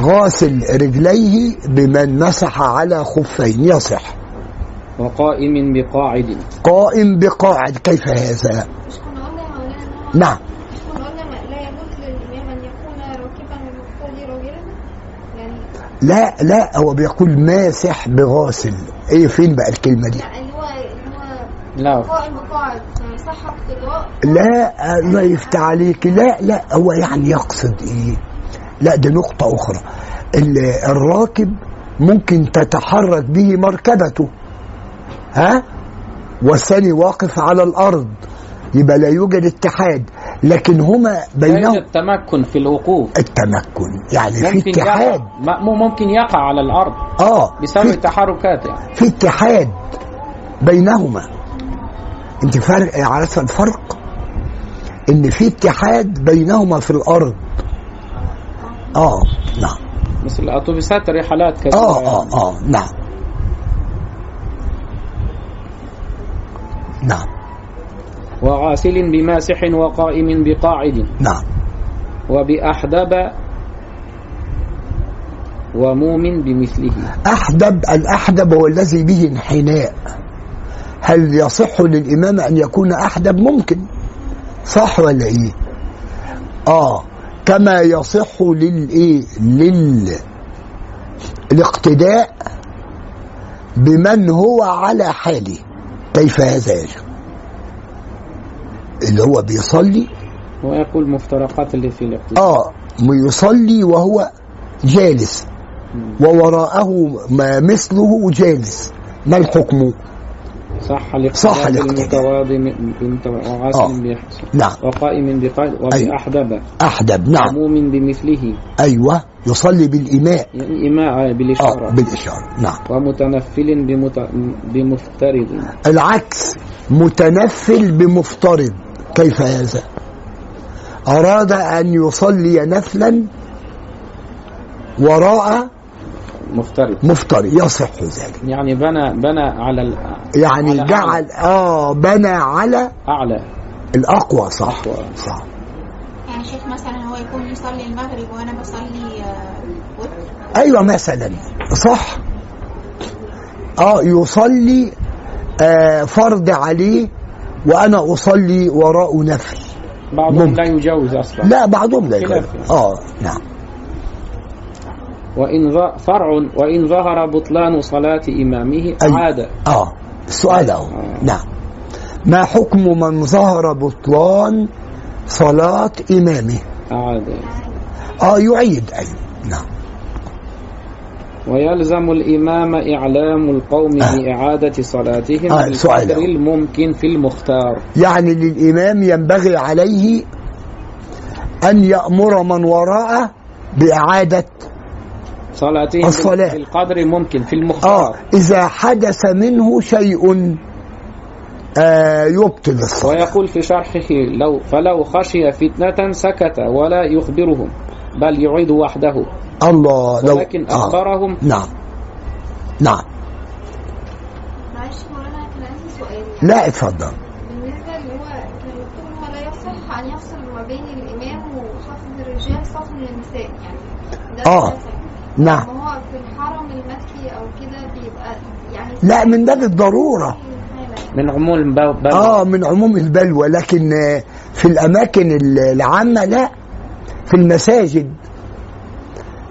غاسل رجليه بمن مسح على خفين يصح. وقائم بقاعد. قائم بقاعد. كيف هذا؟ نعم. لا لا لا هو بيقول ماسح بغاسل. إيه فين بقى الكلمة دي؟ لا. لا الله يفتح عليك لا لا هو يعني يقصد إيه؟ لا دي نقطة أخرى. ال- الراكب ممكن تتحرك به مركبته. ها؟ والثاني واقف على الأرض. يبقى لا يوجد اتحاد. لكن هما بينهم يوجد تمكن في الوقوف. التمكن. يعني في اتحاد. ممكن يقع على الأرض. آه بسبب التحركات يعني. في اتحاد بينهما. انت فارق عارفه الفرق؟ إن في اتحاد بينهما في الأرض. آه نعم. مثل الأتوبيسات رحلات كثيرة آه. آه آه نعم. نعم. وغاسل بماسح وقائم بقاعد. نعم. وبأحدب وموم بمثله. أحدب الأحدب هو الذي به انحناء. هل يصح للإمام أن يكون أحدب؟ ممكن. صح ولا إيه؟ آه. كما يصح للإيه لل الاقتداء بمن هو على حاله. كيف هذا؟ يا شيخ؟ اللي هو بيصلي؟ ويقول مفترقات اللي في الاقتداء آه يصلي وهو جالس ووراءه ما مثله جالس. ما الحكم؟ صح الاقتداء صح بمتواضي آه. نعم. وقائم بقاعد وبأحدب. أحدب نعم. وموم بمثله. أيوة. يصلي بالإماء يعني إيماء آه بالإشارة. بالإشارة نعم. ومتنفل بمت... بمفترض. العكس متنفل بمفترض. كيف هذا؟ أراد أن يصلي نفلا وراء مفترض. مفترض. يصح ذلك. يعني بنى بنى على ال... يعني على جعل آه بنى على أعلى. الأقوى. صح. أقوى. صح. يعني شيخ مثلا هو يكون يصلي المغرب وأنا بصلي آه، وتر أيوه مثلا صح آه يصلي آه فرض عليه وأنا أصلي وراء نفل بعضهم ممكن. لا يجوز أصلا لا بعضهم لا يجوز. يعني. آه نعم وإن ظ... فرع وإن ظهر بطلان صلاة إمامه أيوة. عاد آه السؤال أهو آه. نعم ما حكم من ظهر بطلان صلاة إمامه. عاد آه يعيد أيوة نعم. ويلزم الإمام إعلام القوم بإعادة صلاتهم آه، سؤال. بالقدر. الممكن في المختار. يعني للإمام ينبغي عليه أن يأمر من وراءه بإعادة صلاتهم الصلاة. بالقدر الممكن في آه المختار إذا حدث منه شيء آه يبطل الصلاة. ويقول في شرحه لو فلو خشي فتنة سكت ولا يخبرهم بل يعيد وحده. الله لو ولكن آه. أخبرهم. نعم. نعم. معلش مولانا كان عندي سؤال. لا اتفضل. بالنسبة اللي هو كان هو لا يصح أن يفصل ما بين الإمام وصف الرجال صف النساء يعني ده آه. نعم. ما هو في الحرم المكي أو كده بيبقى يعني لا من باب الضرورة. من عموم بل آه من عموم البلوى لكن آه، في الأماكن ال- العامة لا. في المساجد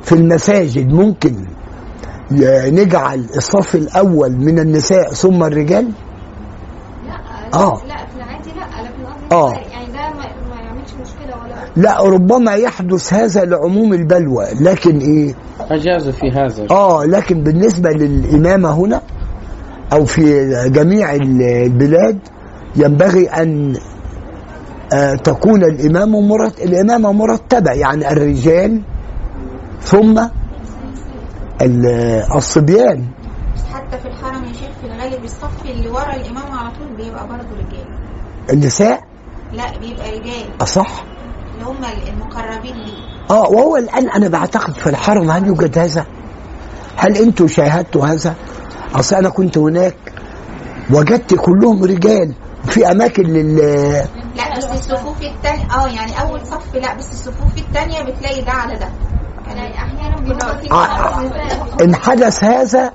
في المساجد ممكن ي- نجعل الصف الأول من النساء ثم الرجال؟ لا آه. لا في العادي لا لكن آه. يعني ده ما, ما يعملش مشكلة ولا لا ربما يحدث هذا لعموم البلوى لكن إيه؟ أجاز في هذا. آه لكن بالنسبة للإمامة هنا أو في جميع ال- البلاد ينبغي أن آه، تكون الإمام مرت... الامامه مرتبة يعني الرجال ثم ال- الصبيان. حتى في الحرم يا شيخ في الغالب الصف اللي ورا الإمام على طول بيبقى برضه رجال. النساء؟ لا بيبقى رجال. أصح؟ اللي هم المقربين ليه. آه وهو الآن أنا بعتقد في الحرم هل يوجد هذا؟ هل أنتم شاهدتوا هذا؟ أصل أنا كنت هناك وجدت كلهم رجال في أماكن لل لا بس الصفوف التانية آه يعني أول صف لا بس الصفوف التانية بتلاقي ده على ده. يعني أحيانا بيبقى في آه. نساء إن حدث هذا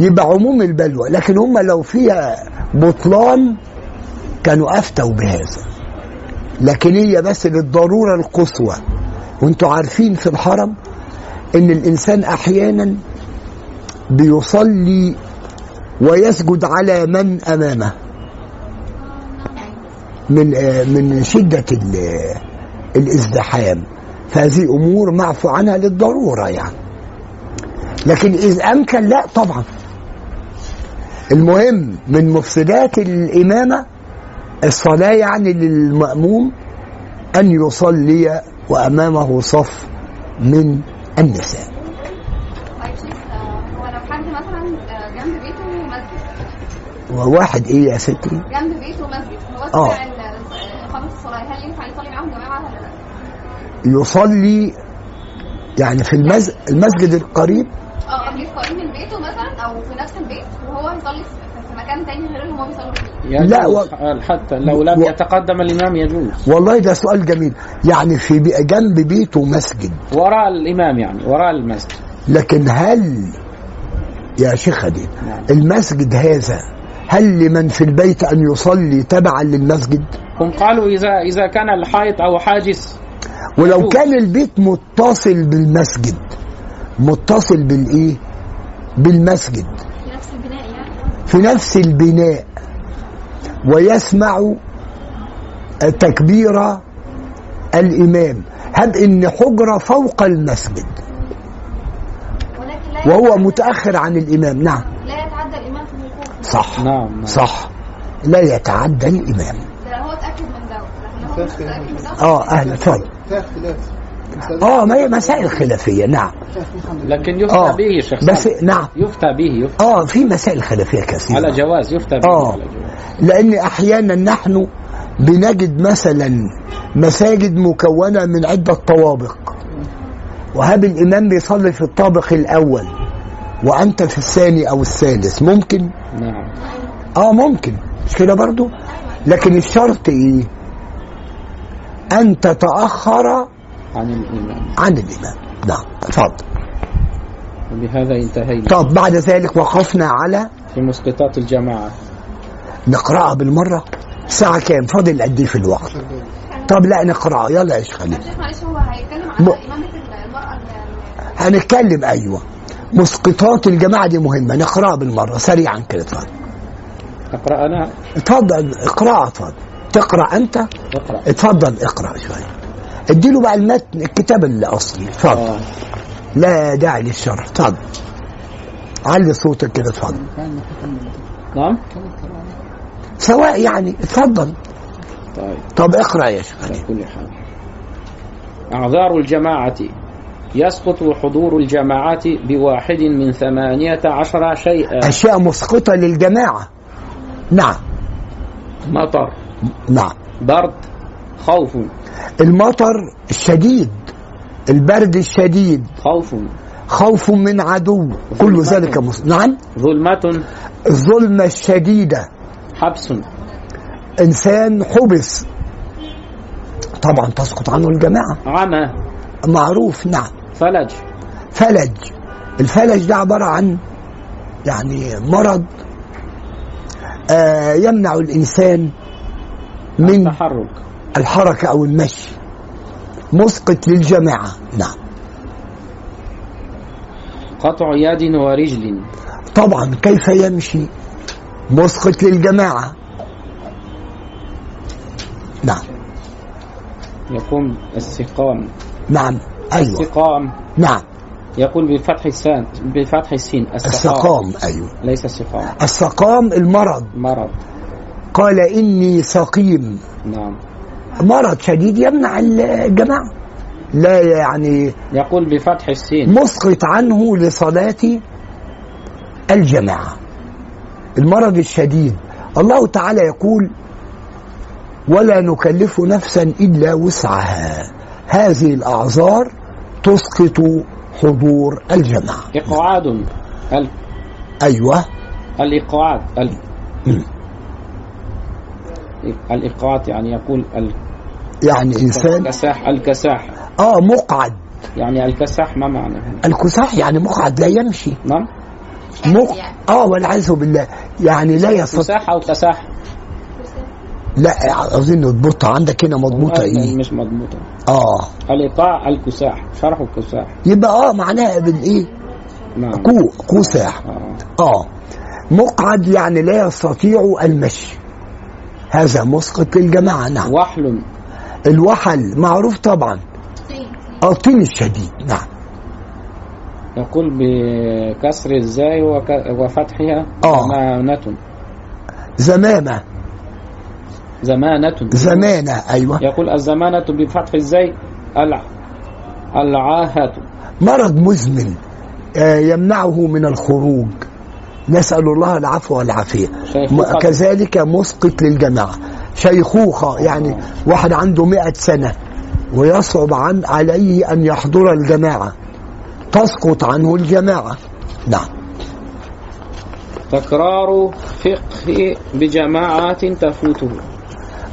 يبقى عموم البلوى لكن هم لو فيها بطلان كانوا أفتوا بهذا. لكن هي بس للضرورة القصوى. وأنتوا عارفين في الحرم إن الإنسان أحيانا بيصلي ويسجد على من أمامه. من آه، من شدة ال- الازدحام. فهذه أمور معفو عنها للضرورة يعني. لكن إذا أمكن لا طبعا. المهم من مفسدات الإمامة الصلاة يعني للمأموم أن يصلي وأمامه صف من النساء طيب شيخ آه، هو لو حد مثلا آه، جنب بيته مسجد وواحد إيه يا ستي. جنب بيته مسجد هو آه، إقامة الصلاة هل ينفع يصلي معاهم جماعة ولا لا؟ يصلي يعني في المز... المسجد القريب. آه قريب قريب من بيته مثلا أو في نفس البيت وهو يصلي في مكان تاني غير اللي هو بيصلي فيه. لا، و- حتى لو لم و- يتقدم الإمام يجوز. والله ده سؤال جميل. يعني في بي... جنب بيته مسجد وراء الإمام يعني وراء المسجد. لكن هل يا شيخ خديج نعم. المسجد هذا هل لمن في البيت أن يصلي تبعا للمسجد؟ هم قالوا إذا إذا كان الحائط أو حاجز ولو. كان البيت متصل بالمسجد متصل بالإيه؟ بالمسجد. في نفس البناء يعني. في نفس البناء. ويسمع تكبير الإمام. هب إن حجرة فوق المسجد؟ ولكن لا وهو متأخر عن الإمام. نعم لا يتعدى الامام في الوقوف صح. نعم نعم. صح. لا يتعدى الإمام. هو اتاكد من ده آه أهلا. اتفضل آه ما هي مسائل خلافية. نعم. لكن يفتى آه به شيخ بس. نعم. يفتى به يفتى. آه في مسائل خلافية كثيرة. على جواز يفتى به. آه. على جواز لأن أحيانا نحن بنجد مثلا مساجد مكونة من عدة طوابق. وهاب الإمام بيصلي في الطابق الأول. وأنت في الثاني أو الثالث ممكن؟ نعم. آه ممكن. مش كده برضو؟ لكن الشرط إيه؟ أن تتأخر عن الإمام عن الامام نعم اتفضل. وبهذا انتهينا. طب بعد ذلك وقفنا على في مسقطات الجماعة. نقرأها بالمرة. الساعة كام؟ فاضل قد إيه في الوقت؟ طب لا نقرأها. يلا يا شيخ خليل. معلش هو هيتكلم عن م- هنتكلم أيوه. مسقطات الجماعة دي مهمة. نقرأها بالمرة سريعا كده اتفضل أقرأ أنا؟ اتفضل اقرأها اتفضل تقرأ أنت؟ أقرأ. اتفضل اقرأ شوية اديله بقى المتن الكتاب الأصلي. اتفضل آه. لا داعي للشرح. اتفضل علي صوتك كده اتفضل نعم؟ سواء يعني اتفضل طيب. طب اقرأ يا شيخ. على كل حال. أعذار الجماعة. يسقط حضور الجماعة بواحد من ثمانية عشر شيئا. أشياء مسقطة للجماعة. نعم. مطر. نعم. برد. خوف. المطر الشديد. البرد الشديد. خوف. خوف من عدو. كل ذلك مص... نعم. ظلمة. الظلمة الشديدة حبس. إنسان حبس. طبعا تسقط عنه الجماعة. عمى. معروف. نعم. فلج فلج. الفلج ده عبارة عن يعني مرض آه يمنع الإنسان من التحرك. الحركة أو المشي. مسقط للجماعة. نعم. قطع يد ورجل. طبعا كيف يمشي؟ مسقط للجماعة. نعم. يقوم السقام. نعم. أيوة. سقام نعم. يقول بفتح السين بفتح السين السقام. السقام أيوة. ليس السقام. السقام المرض. مرض. قال إني سقيم. نعم. مرض شديد يمنع الجماعة لا يعني يقول بفتح السين. مسقط عنه لصلاة الجماعة. المرض الشديد. الله تعالى يقول ولا نكلف نفسا إلا وسعها. هذه الأعذار تسقط حضور الجماعة. إقعاد. ال... أيوة. الإقعاد. ال... الإقعاد يعني يقول ال... يعني إنسان. الكساح. الكساح. آه مقعد. يعني الكساح ما معنى الكساح يعني مقعد لا يمشي. نعم. مق... آه والعياذ بالله. يعني لا يستطيع كساح أو كساح. لا أظن البطة عندك هنا مضبوطة إيه؟ مش مضبوطة. آه. الإيقاع الكساح شرح الكساح. يبقى آه معناها بالإيه نعم. كو كساح آه. آه. مقعد يعني لا يستطيع المشي. هذا مسقط للجماعة نعم. وحل. الوحل معروف طبعا. الطين الشديد نعم. يقول بكسر الزاي وك... وفتحها آه. زمانة. زمامة. زمانة. زمانة أيوة. يقول الزمانة بفتح الزاي الع... العاهة. مرض مزمن آه، يمنعه من الخروج. نسأل الله العفو والعافية. كذلك مسقط للجماعة. شيخوخة يعني واحد عنده مئة سنة ويصعب عن عليه أن يحضر الجماعة. تسقط عنه الجماعة. نعم. تكرار فقه بجماعات تفوته.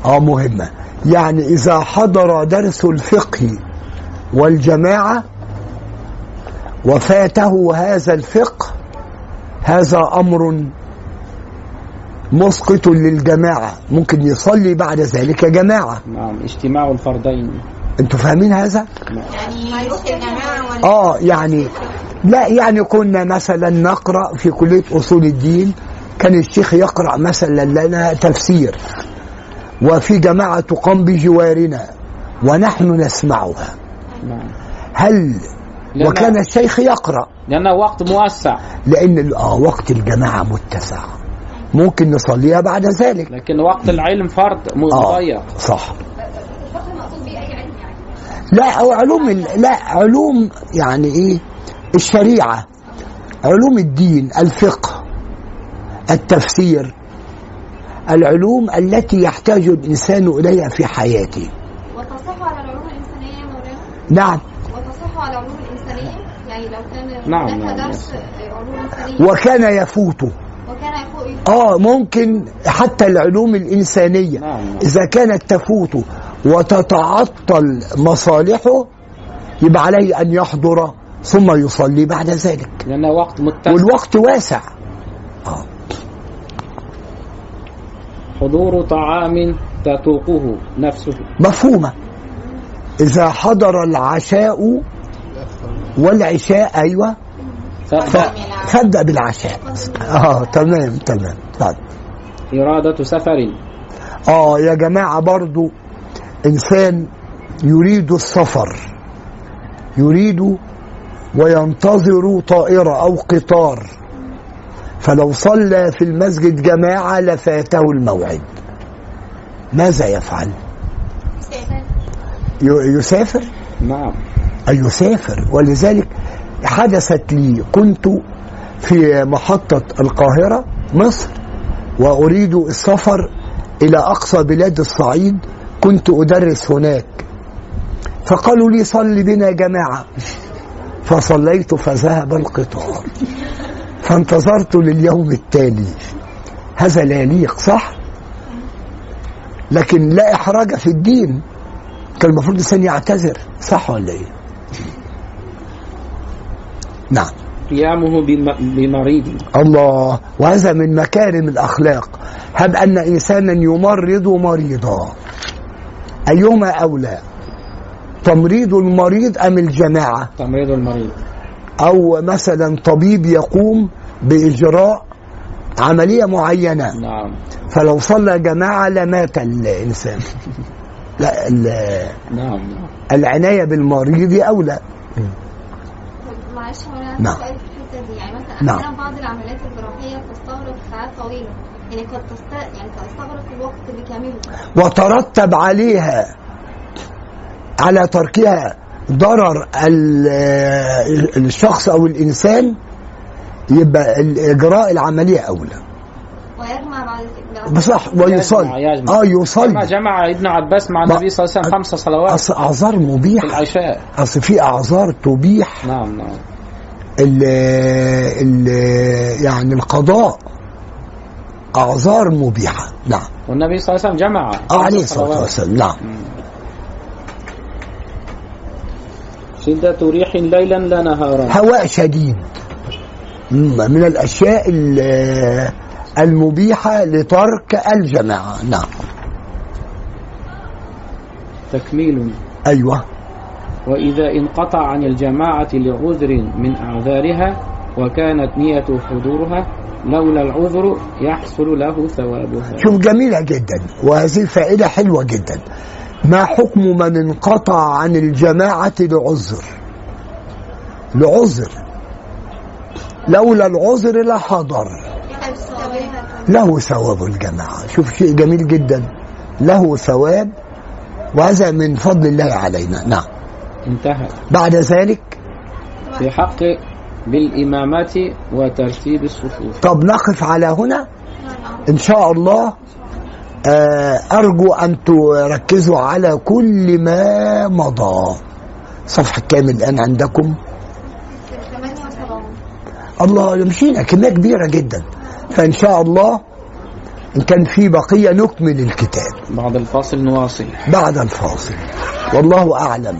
آه مهمة. يعني إذا حضر درس الفقه والجماعة وفاته هذا الفقه هذا أمر مسقط للجماعة. ممكن يصلي بعد ذلك جماعة. نعم اجتماع الفردين. أنتوا فاهمين هذا؟ يعني آه يعني لا يعني كنا مثلا نقرأ في كلية أصول الدين. كان الشيخ يقرأ مثلا لنا تفسير. وفي جماعة تقام بجوارنا ونحن نسمعها. هل لأن- وكان الشيخ يقرأ. لأنه وقت موسع. لأن آه وقت الجماعة متسع. ممكن نصليها بعد ذلك. لكن وقت العلم فرد مضيق. صح. لا أو علوم لا علوم يعني إيه؟ الشريعة علوم الدين الفقه التفسير العلوم التي يحتاج الإنسان إليها في حياته. وتصح على العلوم الإنسانية يا مولانا؟ نعم. وتصح على العلوم الإنسانية؟ يعني لو كان نعم، نعم، درس علوم إنسانية؟ وكان يفوته وكان يفوق آه ممكن حتى العلوم الإنسانية. نعم نعم. إذا كانت تفوت وتتعطل مصالحه يبقى عليه أن يحضر ثم يصلي بعد ذلك. لأنه وقت متسع. والوقت واسع. آه. حضور طعام تتوقه نفسه. مفهومة. إذا حضر العشاء والعشاء أيوة. فابدأ. بالعشاء. آه تمام تمام. طيب. إرادة سفر. آه يا جماعة برضو إنسان يريد السفر يريد وينتظر طائرة أو قطار. فلو صلى في المسجد جماعة لفاته الموعد. ماذا يفعل؟ يسافر؟ نعم. يسافر. ولذلك حدثت لي كنت في محطة القاهرة مصر وأريد السفر إلى أقصى بلاد الصعيد. كنت أدرس هناك. فقالوا لي صل بنا جماعة. فصليت فذهب القطار. فانتظرت لليوم التالي. هذا لا يليق صح؟ لكن لا إحراج في الدين. كان المفروض الإنسان يعتذر صح ولا إيه؟ نعم. قيامه بم- بمريض. الله وهذا من مكارم الأخلاق. هب أن إنسانا يمرض مريضا. أيهما أولى؟ تمريض المريض أم الجماعة؟ تمريض المريض. أو مثلا طبيب يقوم بإجراء عملية معينة. نعم. فلو صلى جماعة لمات الإنسان. لا ال- نعم نعم. العناية بالمريض أولى. معلش هو أنا نعم. سؤال في الحته دي يعني مثلا نعم. أحيانا بعض العمليات الجراحية بتستغرق ساعات طويلة. يعني قد تست يعني تستغرق الوقت بكامله وترتب عليها على تركها ضرر ال- الشخص أو الإنسان يبقى الاجراء العملية أولى. بصح ويصلي. يجمع. آه جمع, يصلي. جمع ابن عباس مع النبي صلى الله عليه وسلم خمس صلوات. اصل أعذار في مبيحة. العشاء. أصل في أعذار تبيح. نعم نعم. ال ال يعني القضاء أعذار مبيحة. نعم. والنبي صلى الله عليه وسلم جمع خمس عليه الصلاة. والسلام. نعم. شدة ريح ليلا لا نهارا. هواء شديد. من الأشياء ال- المبيحة لترك الجماعة. نعم. تكميل. أيوه. وإذا انقطع عن الجماعة لعذر من أعذارها وكانت نية حضورها لولا العذر يحصل له ثوابها. شوف جميلة جدا وهذه فائده حلوة جدا. ما حكم من انقطع عن الجماعة لعذر؟ لعذر. لولا العذر لحضر. له ثواب الجماعة. شوف شيء جميل جدا. له ثواب وهذا من فضل الله علينا. نعم. انتهى. بعد ذلك؟ في حق بالإمامة وترتيب الصفوف. طب نقف على هنا؟ إن شاء الله آه، أرجو أن تركزوا على كل ما مضى. صفحة كامل الآن عندكم. 78 الله مشينا كمية كبيرة جدا. فإن شاء الله إن كان في بقية نكمل الكتاب. بعد الفاصل نواصل. بعد الفاصل. والله أعلم.